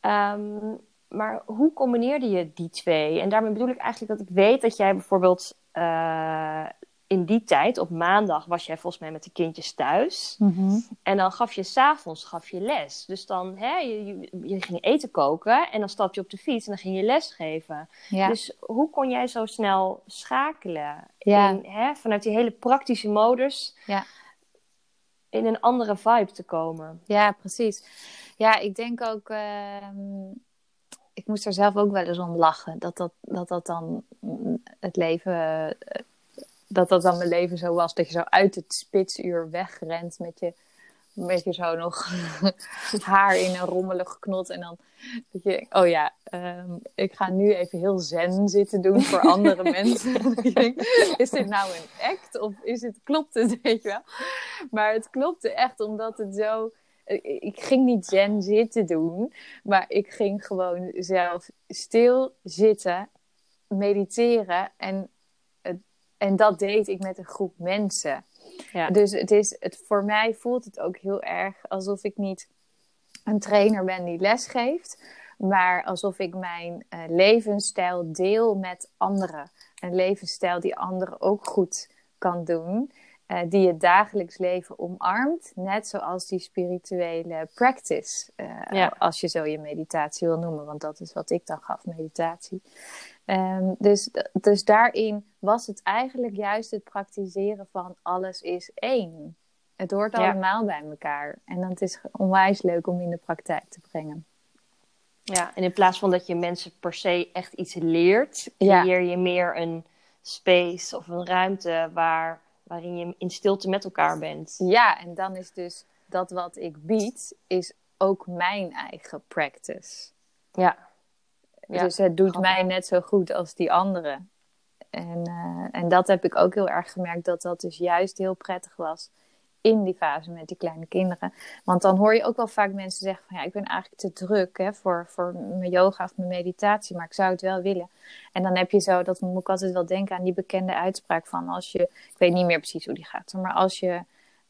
Um, maar hoe combineerde je die twee? En daarmee bedoel ik eigenlijk dat ik weet dat jij bijvoorbeeld uh, in die tijd, op maandag, was jij volgens mij met de kindjes thuis. Mhm. En dan gaf je s'avonds gaf je les. Dus dan, hè, je, je, je ging eten koken en dan stap je op de fiets en dan ging je les geven. Ja. Dus hoe kon jij zo snel schakelen? Ja. In, hè, vanuit die hele praktische modus Ja. in een andere vibe te komen. ja, precies. Ja, ik denk ook. ehm, ik moest er zelf ook wel eens om lachen. Dat dat, dat, dat dan het leven. Eh, Dat dat dan mijn leven zo was. Dat je zo uit het spitsuur wegrent met je. Met je zo nog haar in een rommelig knot. En dan dat je oh ja, ehm, ik ga nu even heel zen zitten doen voor andere mensen. Is dit nou een act of is het, klopt het, weet je wel? Maar het klopte echt omdat het zo... Ik ik ging niet zen zitten doen, maar ik ging gewoon zelf stil zitten, mediteren. En, en dat deed ik met een groep mensen. Ja. Dus het is, het, voor mij voelt het ook heel erg alsof ik niet een trainer ben die les geeft, maar alsof ik mijn eh, levensstijl deel met anderen. Een levensstijl die anderen ook goed kan doen, eh, die het dagelijks leven omarmt, net zoals die spirituele practice, eh, Ja. als je zo je meditatie wil noemen, want dat is wat ik dan gaf, meditatie. Ehm, dus, dus daarin was het eigenlijk juist het praktiseren van alles is één. Het hoort Ja. allemaal bij elkaar. En dan het is onwijs leuk om in de praktijk te brengen. Ja, en in plaats van dat je mensen per se echt iets leert, Ja. creëer je meer een space of een ruimte waar, waarin je in stilte met elkaar bent. Ja, en dan is dus dat wat ik bied, is ook mijn eigen practice. Ja, Ja, dus het doet grappig. mij net zo goed als die anderen. En, eh, en dat heb ik ook heel erg gemerkt, dat dat dus juist heel prettig was in die fase met die kleine kinderen. Want dan hoor je ook wel vaak mensen zeggen van ja, ik ben eigenlijk te druk hè, voor, voor mijn yoga of mijn meditatie, maar ik zou het wel willen. En dan heb je zo, dat moet ik altijd wel denken aan die bekende uitspraak van als je, ik weet niet meer precies hoe die gaat, maar als je,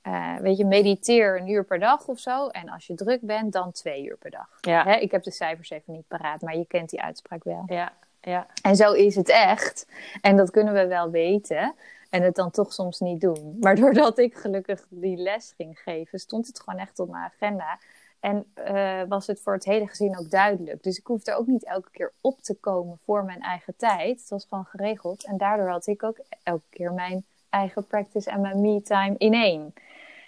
eh, weet je, mediteer een uur per dag of zo. En als je druk bent, dan twee uur per dag. ja, Hè, ik heb de cijfers even niet paraat, maar je kent die uitspraak wel. ja, ja. En zo is het echt. En dat kunnen we wel weten. En het dan toch soms niet doen. Maar doordat ik gelukkig die les ging geven, stond het gewoon echt op mijn agenda. En eh, was het voor het hele gezin ook duidelijk. Dus ik hoefde ook niet elke keer op te komen voor mijn eigen tijd. Het was gewoon geregeld. En daardoor had ik ook elke keer mijn eigen practice en mijn me-time in één.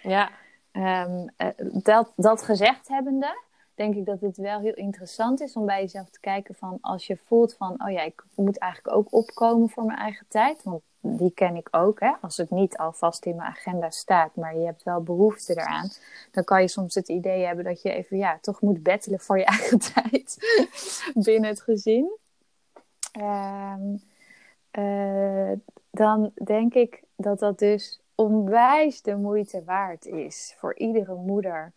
ja. Ehm, eh, dat, dat gezegd hebbende, denk ik dat het wel heel interessant is om bij jezelf te kijken van als je voelt van, oh ja, ik moet eigenlijk ook opkomen voor mijn eigen tijd. Want die ken ik ook, hè. Als het niet alvast in mijn agenda staat, maar je hebt wel behoefte eraan, dan kan je soms het idee hebben dat je even, ja, toch moet bettelen voor je eigen tijd binnen het gezin. Ehm, eh, dan denk ik dat dat dus onwijs de moeite waard is voor iedere moeder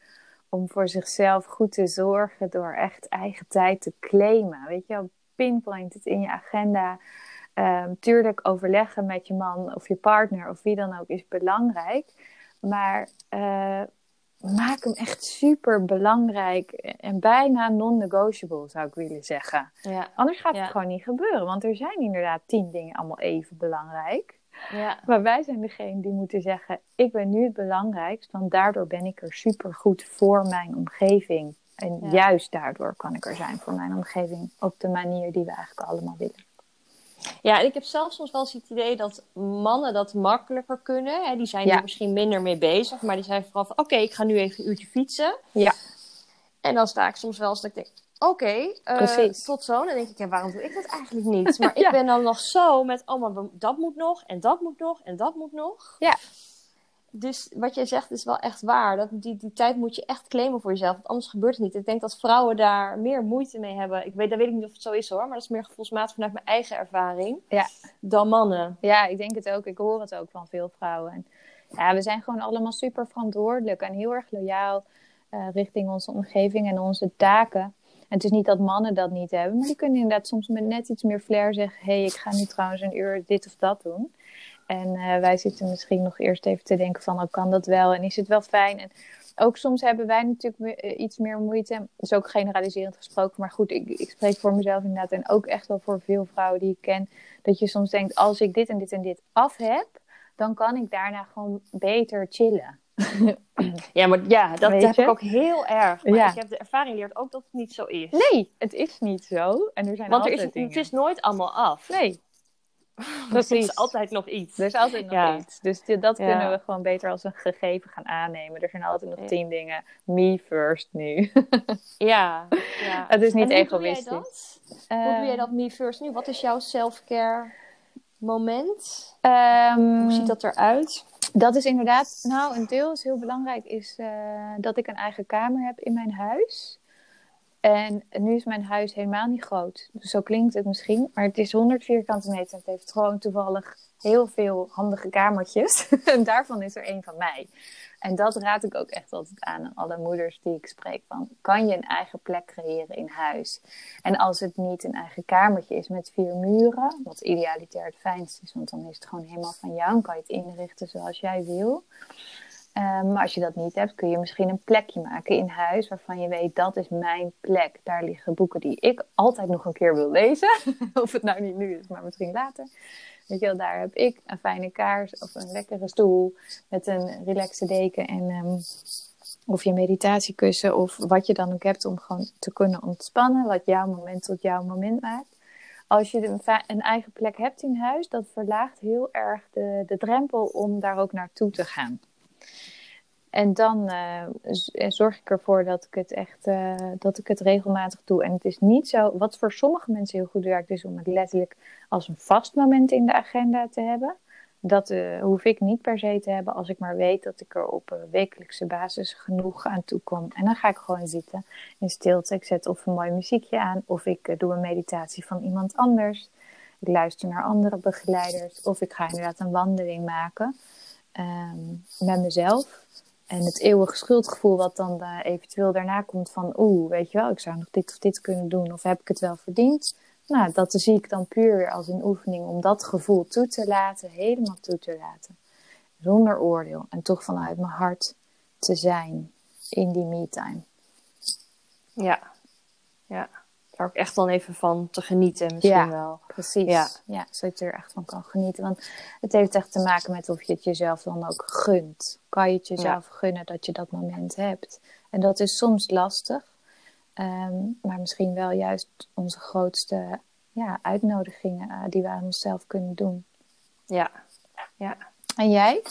om voor zichzelf goed te zorgen door echt eigen tijd te claimen. Weet je wel, pinpoint het in je agenda. Ehm, tuurlijk overleggen met je man of je partner of wie dan ook is belangrijk. Maar eh, maak hem echt super belangrijk en bijna non-negotiable zou ik willen zeggen. ja. Anders gaat het gewoon niet gebeuren. Want er zijn inderdaad tien dingen allemaal even belangrijk. Ja. Maar wij zijn degene die moeten zeggen: Ik ben nu het belangrijkst, want daardoor ben ik er super goed voor mijn omgeving. En Ja. juist daardoor kan ik er zijn voor mijn omgeving op de manier die we eigenlijk allemaal willen. Ja, en ik heb zelfs soms wel eens het idee dat mannen dat makkelijker kunnen. Hè? Die zijn Ja. er misschien minder mee bezig, maar die zijn vooral van... Oké, ik ga nu even een uurtje fietsen. Ja. En dan sta ik soms wel eens dat ik denk... Oké, eh, tot zo. Dan denk ik, ja, waarom doe ik dat eigenlijk niet? Maar ik ben dan nog zo met... Oh, maar dat moet nog, en dat moet nog, en dat moet nog. Ja. Dus wat jij zegt is wel echt waar. Dat, die, die tijd moet je echt claimen voor jezelf, want anders gebeurt het niet. Ik denk dat vrouwen daar meer moeite mee hebben. Ik weet, dat weet ik niet of het zo is hoor, maar dat is meer gevoelsmatig vanuit mijn eigen ervaring. Ja. Dan mannen. Ja, ik denk het ook. Ik hoor het ook van veel vrouwen. En ja, we zijn gewoon allemaal super verantwoordelijk en heel erg loyaal eh, richting onze omgeving en onze taken. Het is niet dat mannen dat niet hebben, maar die kunnen inderdaad soms met net iets meer flair zeggen: hé, hey, ik ga nu trouwens een uur dit of dat doen. En eh, wij zitten misschien nog eerst even te denken van, oh, kan dat wel? En is het wel fijn? En ook soms hebben wij natuurlijk eh, iets meer moeite. Dat is ook generaliserend gesproken. Maar goed, ik, ik spreek voor mezelf inderdaad. En ook echt wel voor veel vrouwen die ik ken. Dat je soms denkt, als ik dit en dit en dit af heb, dan kan ik daarna gewoon beter chillen. Ja, maar ja, dat Weet heb je? ik ook heel erg. Maar Ja. ik heb de ervaring geleerd ook dat het niet zo is. Nee, het is niet zo. En er zijn Want er is, dingen. het is nooit allemaal af. Nee, Er precies. is altijd nog iets. Er is altijd nog Ja. iets. Dus dat Ja. kunnen we gewoon beter als een gegeven gaan aannemen. Er zijn altijd nog tien dingen. Me first nu. Ja, ja. Het is niet En hoe doe jij egoïstisch. Hoe doe jij dat me first nu? Wat is jouw self-care moment? Ehm, Hoe ziet dat eruit? Dat is inderdaad, nou, een deel is heel belangrijk, is eh, dat ik een eigen kamer heb in mijn huis. En nu is mijn huis helemaal niet groot. Dus zo klinkt het misschien. Maar het is 100 vierkante meter. Het heeft gewoon toevallig heel veel handige kamertjes. en daarvan is er één van mij. En dat raad ik ook echt altijd aan aan alle moeders die ik spreek. Van, kan je een eigen plek creëren in huis? En als het niet een eigen kamertje is met vier muren, wat idealitair het fijnst is, want dan is het gewoon helemaal van jou en kan je het inrichten zoals jij wil. Eh, maar als je dat niet hebt, kun je misschien een plekje maken in huis waarvan je weet dat is mijn plek. Daar liggen boeken die ik altijd nog een keer wil lezen. of het nou niet nu is, maar misschien later. Weet je wel, daar heb ik een fijne kaars of een lekkere stoel met een relaxe deken en ehm, of je meditatiekussen of wat je dan ook hebt om gewoon te kunnen ontspannen. Wat jouw moment tot jouw moment maakt. Als je een, een eigen plek hebt in huis, dat verlaagt heel erg de, de drempel om daar ook naartoe te gaan. En dan eh, zorg ik ervoor dat ik het echt eh, dat ik het regelmatig doe. En het is niet zo, wat voor sommige mensen heel goed werkt, is om het letterlijk als een vast moment in de agenda te hebben. Dat eh, hoef ik niet per se te hebben als ik maar weet dat ik er op wekelijkse basis genoeg aan toe kom. En dan ga ik gewoon zitten in stilte. Ik zet of een mooi muziekje aan of ik doe een meditatie van iemand anders. Ik luister naar andere begeleiders of ik ga inderdaad een wandeling maken ehm, met mezelf. En het eeuwige schuldgevoel wat dan eventueel daarna komt van... oeh, weet je wel, ik zou nog dit of dit kunnen doen... of heb ik het wel verdiend? Nou, dat zie ik dan puur weer als een oefening... om dat gevoel toe te laten, helemaal toe te laten. Zonder oordeel. En toch vanuit mijn hart te zijn in die me-time. Ja. Ja. Daar ook echt dan even van te genieten misschien Ja. wel. Precies. Ja. Ja. zodat je er echt van kan genieten. Want het heeft echt te maken met of je het jezelf dan ook gunt. Kan je het jezelf gunnen dat je dat moment hebt? En dat is soms lastig. Ehm, maar misschien wel juist onze grootste ja, uitnodigingen eh, die we aan onszelf kunnen doen. Ja. Ja. En jij?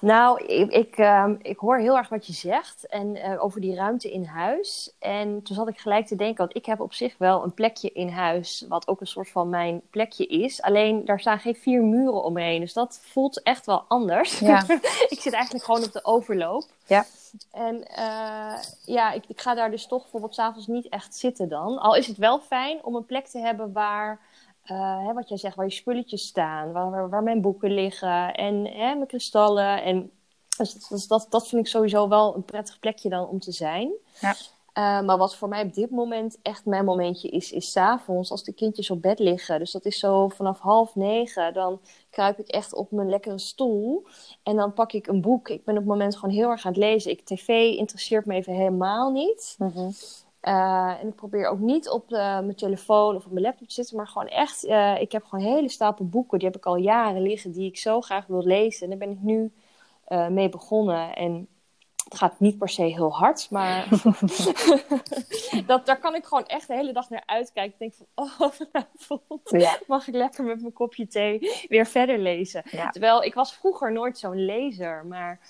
Nou, ik, ik, ehm, ik hoor heel erg wat je zegt en eh, over die ruimte in huis. En toen zat ik gelijk te denken, want ik heb op zich wel een plekje in huis, wat ook een soort van mijn plekje is. Alleen daar staan geen vier muren omheen, dus dat voelt echt wel anders. Ja. ik zit eigenlijk gewoon op de overloop. Ja. En eh, ja, ik, ik ga daar dus toch bijvoorbeeld s'avonds niet echt zitten dan. Al is het wel fijn om een plek te hebben waar, eh, hè, wat jij zegt, waar je spulletjes staan, waar, waar, waar mijn boeken liggen en hè, mijn kristallen. En dus, dus dat, dat vind ik sowieso wel een prettig plekje dan om te zijn. Ja. Eh, maar wat voor mij op dit moment echt mijn momentje is, is 's avonds als de kindjes op bed liggen. Dus dat is zo vanaf half negen. Dan kruip ik echt op mijn lekkere stoel. En dan pak ik een boek. Ik ben op het moment gewoon heel erg aan het lezen. Ik, tv interesseert me even helemaal niet. Eh, en ik probeer ook niet op eh, mijn telefoon of op mijn laptop te zitten, maar gewoon echt. eh, ik heb gewoon hele stapel boeken, die heb ik al jaren liggen, die ik zo graag wil lezen. En daar ben ik nu mee begonnen. En het gaat niet per se heel hard, maar dat, daar kan ik gewoon echt de hele dag naar uitkijken. Ik denk van, oh, vanavond Ja. mag ik lekker met mijn kopje thee weer verder lezen. Ja. Terwijl ik was vroeger nooit zo'n lezer, maar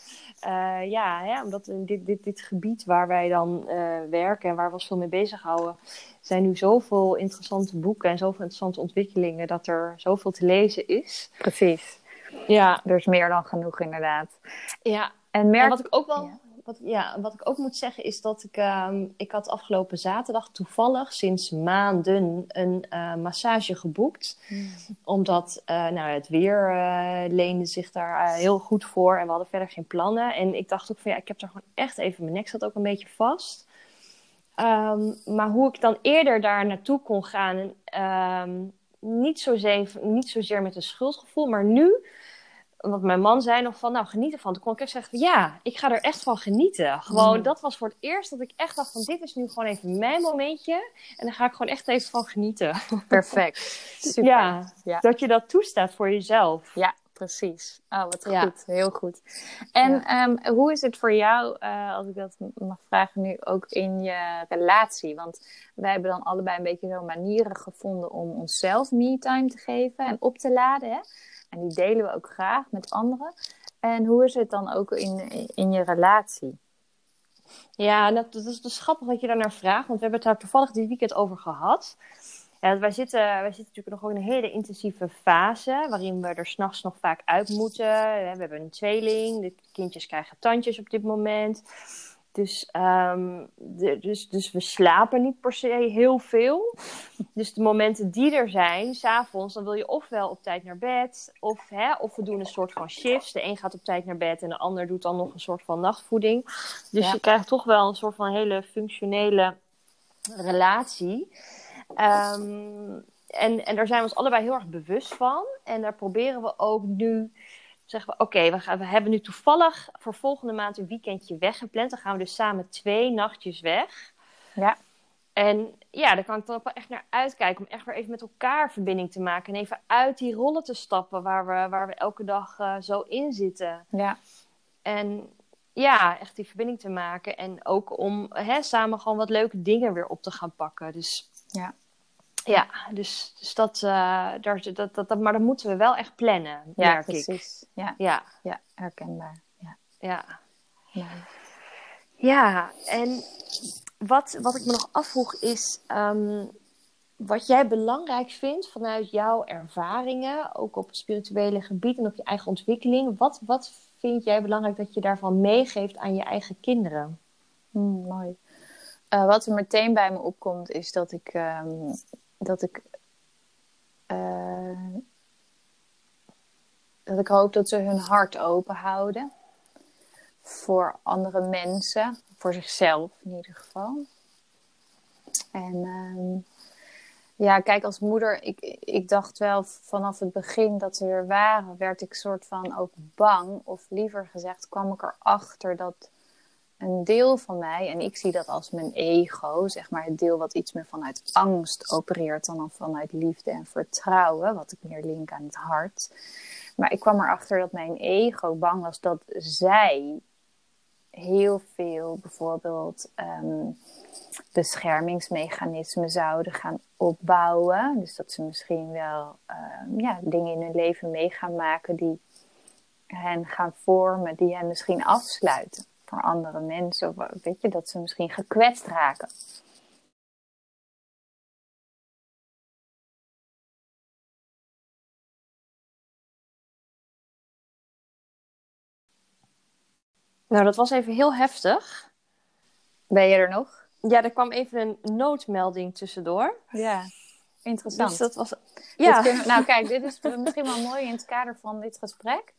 eh, ja, ja, omdat in dit, dit, dit gebied waar wij dan eh, werken en waar we ons veel mee bezighouden, zijn nu zoveel interessante boeken en zoveel interessante ontwikkelingen dat er zoveel te lezen is. Precies. Ja, Er is meer dan genoeg inderdaad. ja. En merk... En wat ik ook wel. Ja. Wat, ja, wat ik ook moet zeggen is dat ik. ehm, ik had afgelopen zaterdag toevallig sinds maanden een eh, massage geboekt. Omdat eh, nou, het weer eh, leende zich daar heel goed voor. En we hadden verder geen plannen. En ik dacht ook van ja, ik heb er gewoon echt even. Mijn nek zat ook een beetje vast. Ehm, maar hoe ik dan eerder daar naartoe kon gaan. ehm, niet, zozeer, niet zozeer met een schuldgevoel, maar nu want mijn man zei nog van, nou, geniet ervan. Toen kon ik echt zeggen, ja, ik ga er echt van genieten. Gewoon, Mm. dat was voor het eerst dat ik echt dacht van, dit is nu gewoon even mijn momentje. En daar ga ik gewoon echt even van genieten. Perfect. Super. Ja, Ja. dat je dat toestaat voor jezelf. Ja, precies. Oh, wat goed. Heel goed. En ehm, hoe is het voor jou, uh, als ik dat mag vragen nu, ook in je relatie? Want wij hebben dan allebei een beetje zo manieren gevonden om onszelf me-time te geven en op te laden. Hè? En die delen we ook graag met anderen. En hoe is het dan ook in, in je relatie? Ja, dat, is dus grappig dat je daar naar vraagt, want we hebben het daar toevallig dit weekend over gehad. Ja, wij, zitten, wij zitten natuurlijk nog in een hele intensieve fase, waarin we er s'nachts nog vaak uit moeten. We hebben een tweeling, de kindjes krijgen tandjes op dit moment. Dus, um, de, dus, dus we slapen niet per se heel veel. Dus de momenten die er zijn, s'avonds, dan wil je ofwel op tijd naar bed. Of, hè, of we doen een soort van shifts. De een gaat op tijd naar bed en de ander doet dan nog een soort van nachtvoeding. Dus je krijgt toch wel een soort van hele functionele relatie. Um, en, en daar zijn we ons allebei heel erg bewust van. En daar proberen we ook nu zeggen we, oké, we, we hebben nu toevallig voor volgende maand een weekendje weggepland. Dan gaan we dus samen twee nachtjes weg. Ja. En ja, daar kan ik dan wel echt naar uitkijken. Om echt weer even met elkaar verbinding te maken. En even uit die rollen te stappen waar we, waar we elke dag uh, zo in zitten. Ja. En ja, echt die verbinding te maken. En ook om hè, samen gewoon wat leuke dingen weer op te gaan pakken. Dus ja. Ja, dus, dus dat, uh, daar, dat, dat, dat, maar dat moeten we wel echt plannen, ja, merk precies. ik. Ja, Ja, ja, herkenbaar. Ja. ja. Ja. Ja, en wat, wat ik me nog afvroeg is... Um, wat jij belangrijk vindt vanuit jouw ervaringen... ook op het spirituele gebied en op je eigen ontwikkeling... wat, wat vind jij belangrijk dat je daarvan meegeeft aan je eigen kinderen? Mm, mooi. Uh, wat er meteen bij me opkomt is dat ik um, dat ik. Uh, dat ik hoop dat ze hun hart open houden. Voor andere mensen. Voor zichzelf in ieder geval. En um, ja, kijk, als moeder, ik, ik dacht wel vanaf het begin dat ze er waren, werd ik soort van ook bang. Of liever gezegd, kwam ik erachter dat een deel van mij, en ik zie dat als mijn ego, zeg maar het deel wat iets meer vanuit angst opereert dan vanuit liefde en vertrouwen, wat ik meer link aan het hart. Maar ik kwam erachter dat mijn ego bang was dat zij heel veel bijvoorbeeld um, beschermingsmechanismen zouden gaan opbouwen. Dus dat ze misschien wel um, ja, dingen in hun leven mee gaan maken die hen gaan vormen, die hen misschien afsluiten voor andere mensen. Of weet je, dat ze misschien gekwetst raken. Nou, dat was even heel heftig. Ben je er nog? Ja, er kwam even een noodmelding tussendoor. Ja, interessant. Dus dat was... Ja. Kunnen... nou, kijk, dit is misschien wel mooi in het kader van dit gesprek.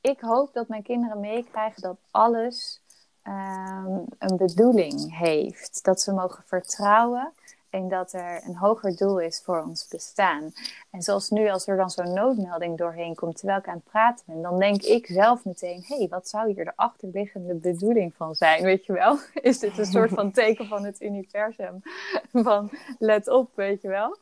Ik hoop dat mijn kinderen meekrijgen dat alles um, een bedoeling heeft. Dat ze mogen vertrouwen en dat er een hoger doel is voor ons bestaan. En zoals nu, als er dan zo'n noodmelding doorheen komt terwijl ik aan het praten ben, dan denk ik zelf meteen: hé, hey, wat zou hier de achterliggende bedoeling van zijn? Weet je wel? Is dit een soort van teken van het universum? Van let op, weet je wel?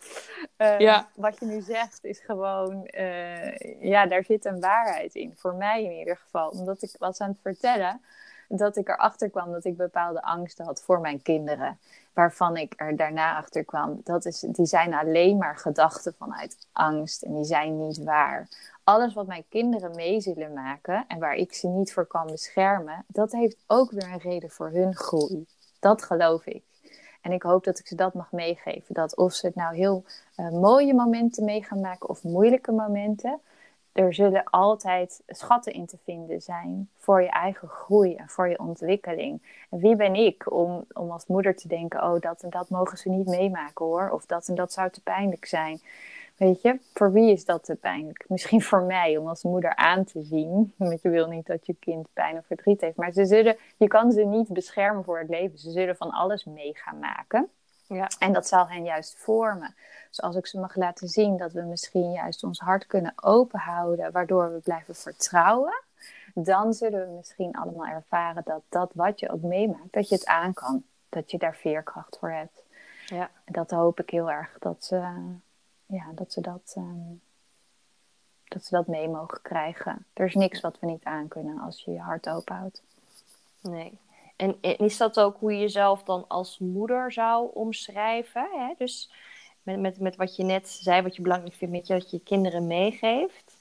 Uh, ja. Wat je nu zegt is gewoon: uh, ja, daar zit een waarheid in. Voor mij in ieder geval. Omdat ik was aan het vertellen dat ik erachter kwam dat ik bepaalde angsten had voor mijn kinderen. Waarvan ik er daarna achter kwam, dat is, die zijn alleen maar gedachten vanuit angst en die zijn niet waar. Alles wat mijn kinderen mee zullen maken en waar ik ze niet voor kan beschermen, dat heeft ook weer een reden voor hun groei. Dat geloof ik. En ik hoop dat ik ze dat mag meegeven. Dat of ze het nou heel uh, mooie momenten mee gaan maken of moeilijke momenten, er zullen altijd schatten in te vinden zijn voor je eigen groei en voor je ontwikkeling. En wie ben ik om, om als moeder te denken, oh dat en dat mogen ze niet meemaken hoor, of dat en dat zou te pijnlijk zijn. Weet je, voor wie is dat te pijnlijk? Misschien voor mij om als moeder aan te zien. Want je wil niet dat je kind pijn of verdriet heeft. Maar ze zullen, je kan ze niet beschermen voor het leven. Ze zullen van alles mee gaan maken. Ja. En dat zal hen juist vormen. Dus als ik ze mag laten zien dat we misschien juist ons hart kunnen openhouden, waardoor we blijven vertrouwen, dan zullen we misschien allemaal ervaren dat dat wat je ook meemaakt, dat je het aan kan. Dat je daar veerkracht voor hebt. Ja. En dat hoop ik heel erg dat ze, ja, dat, ze dat um, dat ze dat mee mogen krijgen. Er is niks wat we niet aan kunnen als je je hart open houdt. Nee. En is dat ook hoe je jezelf dan als moeder zou omschrijven? Hè? Dus met, met, met wat je net zei, wat je belangrijk vindt, met je, dat je je kinderen meegeeft.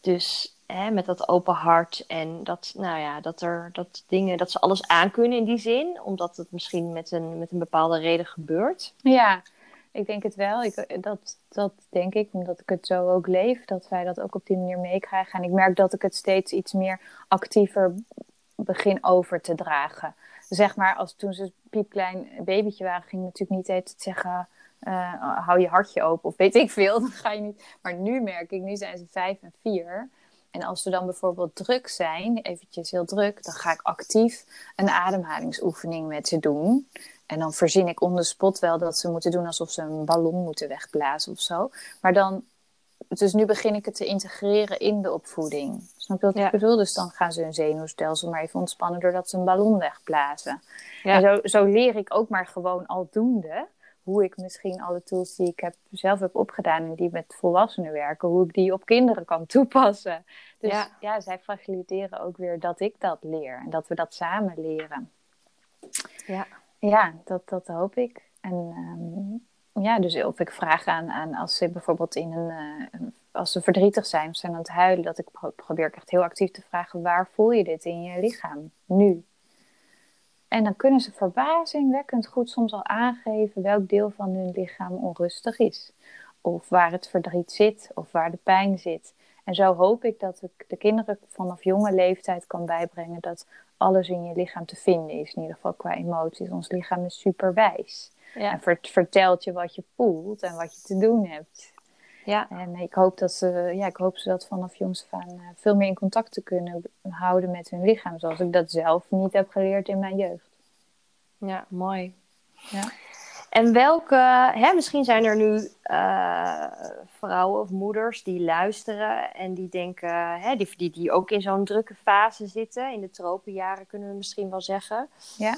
Dus hè, met dat open hart en dat, nou ja, dat er dat dingen, dat ze alles aankunnen in die zin, omdat het misschien met een, met een bepaalde reden gebeurt. Ja, ik denk het wel. Ik, dat, dat denk ik, omdat ik het zo ook leef, dat wij dat ook op die manier meekrijgen. En ik merk dat ik het steeds iets meer actiever begin over te dragen. Zeg maar, als toen ze piepklein babytje waren, ging natuurlijk niet eens zeggen... Uh, hou je hartje open of weet ik veel. Dan ga je niet. Maar nu merk ik, nu zijn ze vijf en vier. En als ze dan bijvoorbeeld druk zijn, eventjes heel druk, dan ga ik actief een ademhalingsoefening met ze doen. En dan verzin ik on spot wel dat ze moeten doen alsof ze een ballon moeten wegblazen of zo. Maar dan, dus nu begin ik het te integreren in de opvoeding. Snap je wat ik bedoel? Dus dan gaan ze hun zenuwstelsel maar even ontspannen doordat ze een ballon wegblazen. Ja. En zo, zo leer ik ook maar gewoon aldoende hoe ik misschien alle tools die ik heb, zelf heb opgedaan en die met volwassenen werken, hoe ik die op kinderen kan toepassen. Dus ja, ja zij faciliteren ook weer dat ik dat leer en dat we dat samen leren. Ja, ja dat, dat hoop ik. En um, ja, dus of ik vraag aan, aan als ze bijvoorbeeld in een, uh, als ze verdrietig zijn zijn aan het huilen, dat ik probeer echt heel actief te vragen, waar voel je dit in je lichaam nu? En dan kunnen ze verbazingwekkend goed soms al aangeven welk deel van hun lichaam onrustig is. Of waar het verdriet zit, of waar de pijn zit. En zo hoop ik dat ik de kinderen vanaf jonge leeftijd kan bijbrengen dat alles in je lichaam te vinden is. In ieder geval qua emoties. Ons lichaam is super wijs. Ja. En vertelt je wat je voelt en wat je te doen hebt. Ja. En ik hoop, dat ze, ja, ik hoop ze dat vanaf jongs af aan eh, veel meer in contact te kunnen houden met hun lichaam. Zoals ik dat zelf niet heb geleerd in mijn jeugd. Ja, mooi. Ja. En welke, hè, misschien zijn er nu uh, vrouwen of moeders die luisteren en die denken, hè, die, die, die ook in zo'n drukke fase zitten, in de tropenjaren kunnen we misschien wel zeggen. Ja.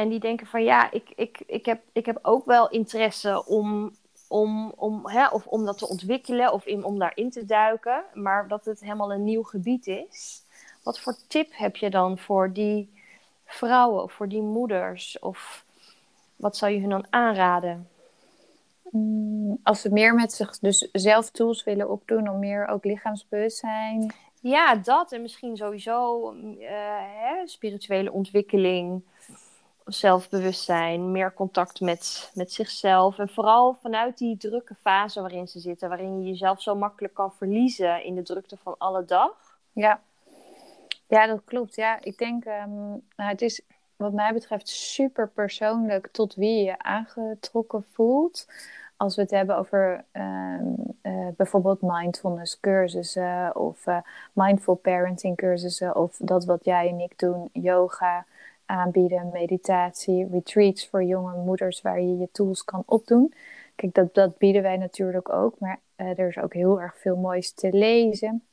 En die denken van ja, ik, ik, ik, heb, ik heb ook wel interesse om om, om, hè, of om dat te ontwikkelen of in, om daarin te duiken, maar dat het helemaal een nieuw gebied is. Wat voor tip heb je dan voor die vrouwen of voor die moeders? Of wat zou je hun dan aanraden? Mm, als ze meer met zich dus zelf tools willen opdoen om meer ook lichaamsbewustzijn. Ja, dat en misschien sowieso uh, hè, spirituele ontwikkeling zelfbewustzijn, meer contact met, met zichzelf. En vooral vanuit die drukke fase waarin ze zitten, waarin je jezelf zo makkelijk kan verliezen in de drukte van alle dag. Ja, ja dat klopt. Ja, ik denk, um, nou, het is wat mij betreft super persoonlijk tot wie je aangetrokken voelt. Als we het hebben over uh, uh, bijvoorbeeld mindfulness cursussen of uh, mindful parenting cursussen of dat wat jij en ik doen, yoga, aanbieden, meditatie, retreats voor jonge moeders waar je je tools kan opdoen. Kijk, dat, dat bieden wij natuurlijk ook, maar uh, er is ook heel erg veel moois te lezen.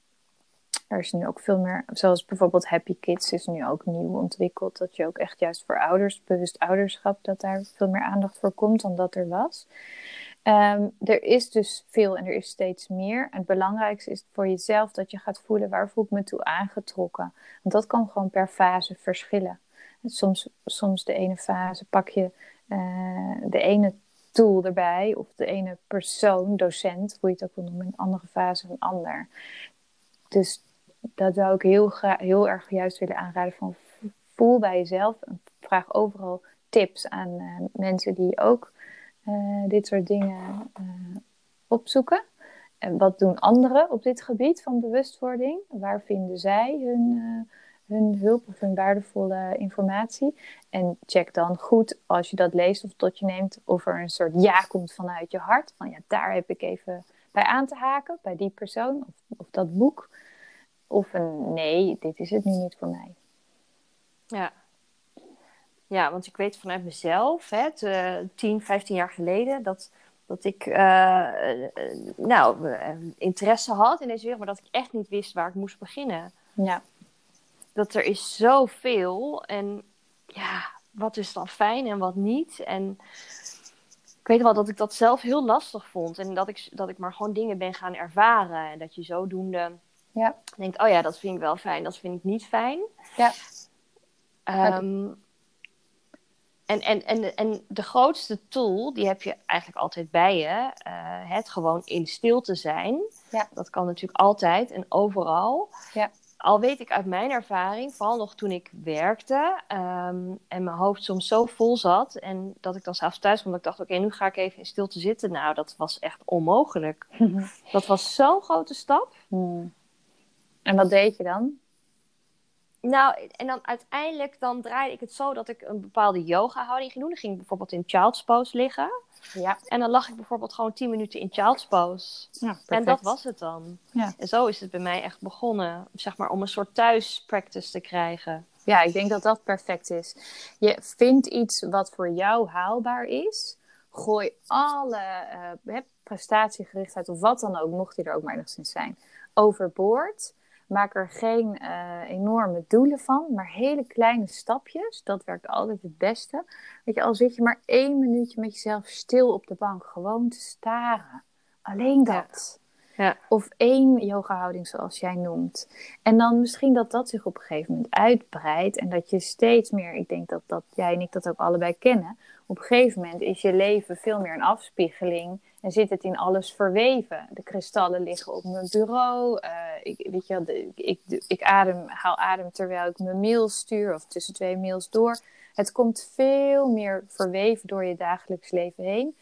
Er is nu ook veel meer, zoals bijvoorbeeld Happy Kids is nu ook nieuw ontwikkeld. Dat je ook echt juist voor ouders, bewust ouderschap, dat daar veel meer aandacht voor komt dan dat er was. Um, er is dus veel en er is steeds meer. En het belangrijkste is voor jezelf dat je gaat voelen waar voel ik me toe aangetrokken. Want dat kan gewoon per fase verschillen. Soms, soms de ene fase pak je uh, de ene tool erbij, of de ene persoon, docent, hoe je het ook wil noemen, een andere fase een ander. Dus dat zou ik heel, heel erg juist willen aanraden van voel bij jezelf en vraag overal tips aan uh, mensen die ook uh, dit soort dingen opzoeken. En wat doen anderen op dit gebied van bewustwording? Waar vinden zij hun hun hulp of hun waardevolle informatie. En check dan goed als je dat leest of tot je neemt of er een soort ja komt vanuit je hart. Van ja, daar heb ik even bij aan te haken, bij die persoon of, of dat boek. Of een nee, dit is het nu niet voor mij. Ja. Ja, want ik weet vanuit mezelf, hè, het, uh, 10, 15 jaar geleden, dat, dat ik uh, uh, nou, interesse had in deze wereld, maar dat ik echt niet wist waar ik moest beginnen. Ja dat er is zoveel. En ja, wat is dan fijn en wat niet? En ik weet wel dat ik dat zelf heel lastig vond. En dat ik, dat ik maar gewoon dingen ben gaan ervaren. En dat je zodoende Ja. denkt, oh ja, dat vind ik wel fijn, dat vind ik niet fijn. Ja. Ehm, en, en, en, en de grootste tool, die heb je eigenlijk altijd bij je. eh, het gewoon in stilte zijn. Ja. Dat kan natuurlijk altijd en overal. Ja. Al weet ik uit mijn ervaring, vooral nog toen ik werkte ehm, en mijn hoofd soms zo vol zat. En dat ik dan s'avonds thuis kwam, dat ik dacht, oké, nu ga ik even in stilte zitten. Nou, dat was echt onmogelijk. Dat was zo'n grote stap. Hmm. En wat deed je dan? Nou, en dan uiteindelijk dan draaide ik het zo dat ik een bepaalde yoga-houding ging doen. Dan ging ik bijvoorbeeld in child's pose liggen. Ja. En dan lag ik bijvoorbeeld gewoon 10 minuten in child's pose. ja En dat was het dan. Ja. En zo is het bij mij echt begonnen. Zeg maar om een soort thuis-practice te krijgen. Ja, ik denk dat dat perfect is. Je vindt iets wat voor jou haalbaar is. Gooi alle eh, prestatiegerichtheid of wat dan ook, mocht die er ook maar enigszins zijn, overboord. Maak er geen eh, enorme doelen van, maar hele kleine stapjes. Dat werkt altijd het beste. Weet je, al zit je maar één minuutje met jezelf stil op de bank, gewoon te staren. Alleen Ja. dat. Ja. Of één yoga-houding zoals jij noemt. En dan misschien dat dat zich op een gegeven moment uitbreidt. En dat je steeds meer, ik denk dat, dat jij en ik dat ook allebei kennen. Op een gegeven moment is je leven veel meer een afspiegeling. En zit het in alles verweven. De kristallen liggen op mijn bureau. eh, ik, weet je, wel, de- ik, ik, ik adem, haal adem terwijl ik mijn mails stuur. Of tussen twee mails door. Het komt veel meer verweven door je dagelijks leven heen.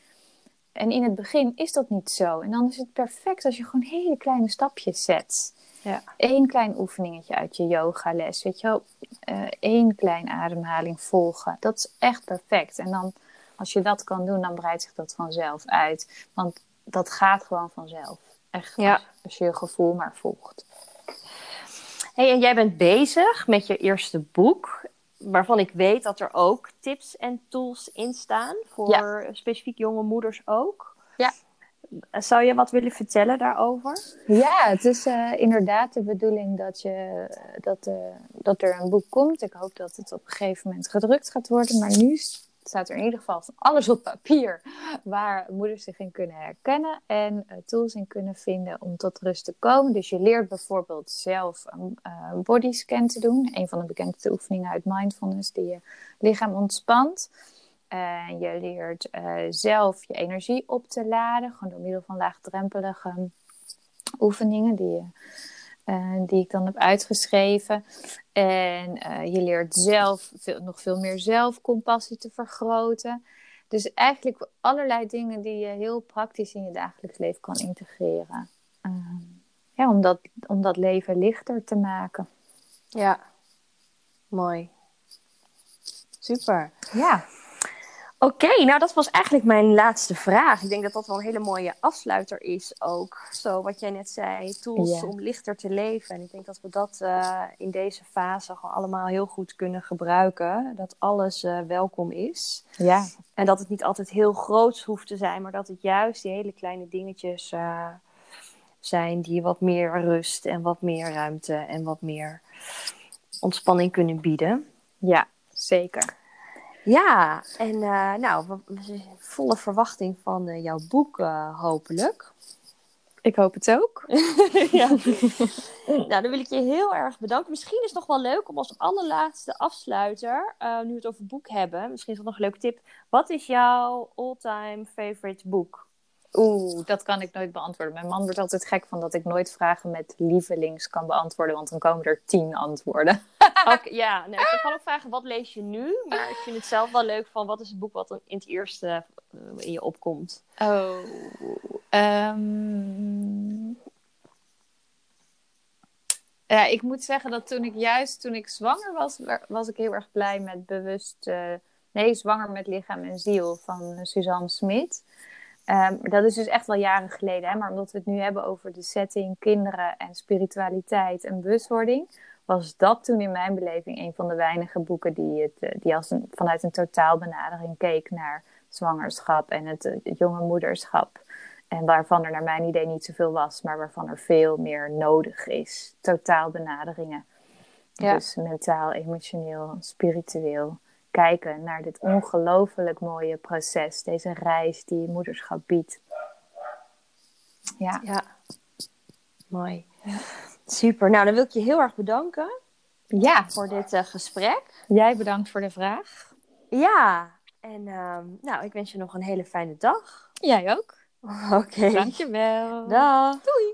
En in het begin is dat niet zo. En dan is het perfect als je gewoon hele kleine stapjes zet. Ja. Eén klein oefeningetje uit je yogales, weet je wel. Eén klein ademhaling volgen. Dat is echt perfect. En dan, als je dat kan doen, dan breidt zich dat vanzelf uit. Want dat gaat gewoon vanzelf. Echt, Ja. als, als je je gevoel maar volgt. Hey, en jij bent bezig met je eerste boek. Waarvan ik weet dat er ook tips en tools in staan. Voor specifiek jonge moeders ook. Ja. Zou je wat willen vertellen daarover? Ja, het is eh, inderdaad de bedoeling dat, je, dat, eh, dat er een boek komt. Ik hoop dat het op een gegeven moment gedrukt gaat worden. Maar nu staat er in ieder geval alles op papier waar moeders zich in kunnen herkennen en eh, tools in kunnen vinden om tot rust te komen. Dus je leert bijvoorbeeld zelf een eh, bodyscan te doen. Een van de bekendste oefeningen uit mindfulness die je lichaam ontspant. En je leert eh, zelf je energie op te laden, gewoon door middel van laagdrempelige oefeningen die, je, eh, die ik dan heb uitgeschreven. En eh, je leert zelf veel, nog veel meer zelfcompassie te vergroten. Dus eigenlijk allerlei dingen die je heel praktisch in je dagelijks leven kan integreren. Ehm, ja, om dat, om dat leven lichter te maken. Ja. Mooi. Super. Ja, Oké, nou dat was eigenlijk mijn laatste vraag. Ik denk dat dat wel een hele mooie afsluiter is ook. Zo wat jij net zei, tools om lichter te leven. En ik denk dat we dat eh, in deze fase gewoon allemaal heel goed kunnen gebruiken. Dat alles eh, welkom is. ja, En dat het niet altijd heel groot hoeft te zijn, maar dat het juist die hele kleine dingetjes eh, zijn die wat meer rust en wat meer ruimte en wat meer ontspanning kunnen bieden. ja, zeker. Ja, en eh, nou, volle verwachting van eh, jouw boek eh, hopelijk. Ik hoop het ook. ja. nou, dan wil ik je heel erg bedanken. Misschien is het nog wel leuk om als allerlaatste afsluiter, nu we het over boek hebben, misschien is dat nog een leuke tip. Wat is jouw all-time favorite boek? Oeh, dat kan ik nooit beantwoorden. Mijn man wordt altijd gek van dat ik nooit vragen met lievelings kan beantwoorden, want dan komen er tien antwoorden. Ja, nee, ik kan ook vragen, wat lees je nu? Maar ik vind het zelf wel leuk van, wat is het boek wat dan in het eerste eh, in je opkomt? Oh. ehm. Ja, ik moet zeggen dat toen ik juist toen ik zwanger was, was ik heel erg blij met bewust. eh, nee, zwanger met lichaam en ziel van Suzanne Smit. Ehm, dat is dus echt wel jaren geleden, hè? maar omdat we het nu hebben over de setting kinderen en spiritualiteit en bewustwording, was dat toen in mijn beleving een van de weinige boeken die, het, eh, die als een, vanuit een totaalbenadering keek naar zwangerschap en het, eh, het jonge moederschap. En waarvan er naar mijn idee niet zoveel was, maar waarvan er veel meer nodig is. Totaalbenaderingen. Ja. Dus mentaal, emotioneel, spiritueel, kijken naar dit ongelooflijk mooie proces, deze reis die moederschap biedt. Ja. Ja, mooi. Super. Nou, dan wil ik je heel erg bedanken Ja, voor dit eh, gesprek. jij bedankt voor de vraag. Ja, en ehm, nou, ik wens je nog een hele fijne dag. Jij ook. Oké. Dankjewel. Dag. Doei.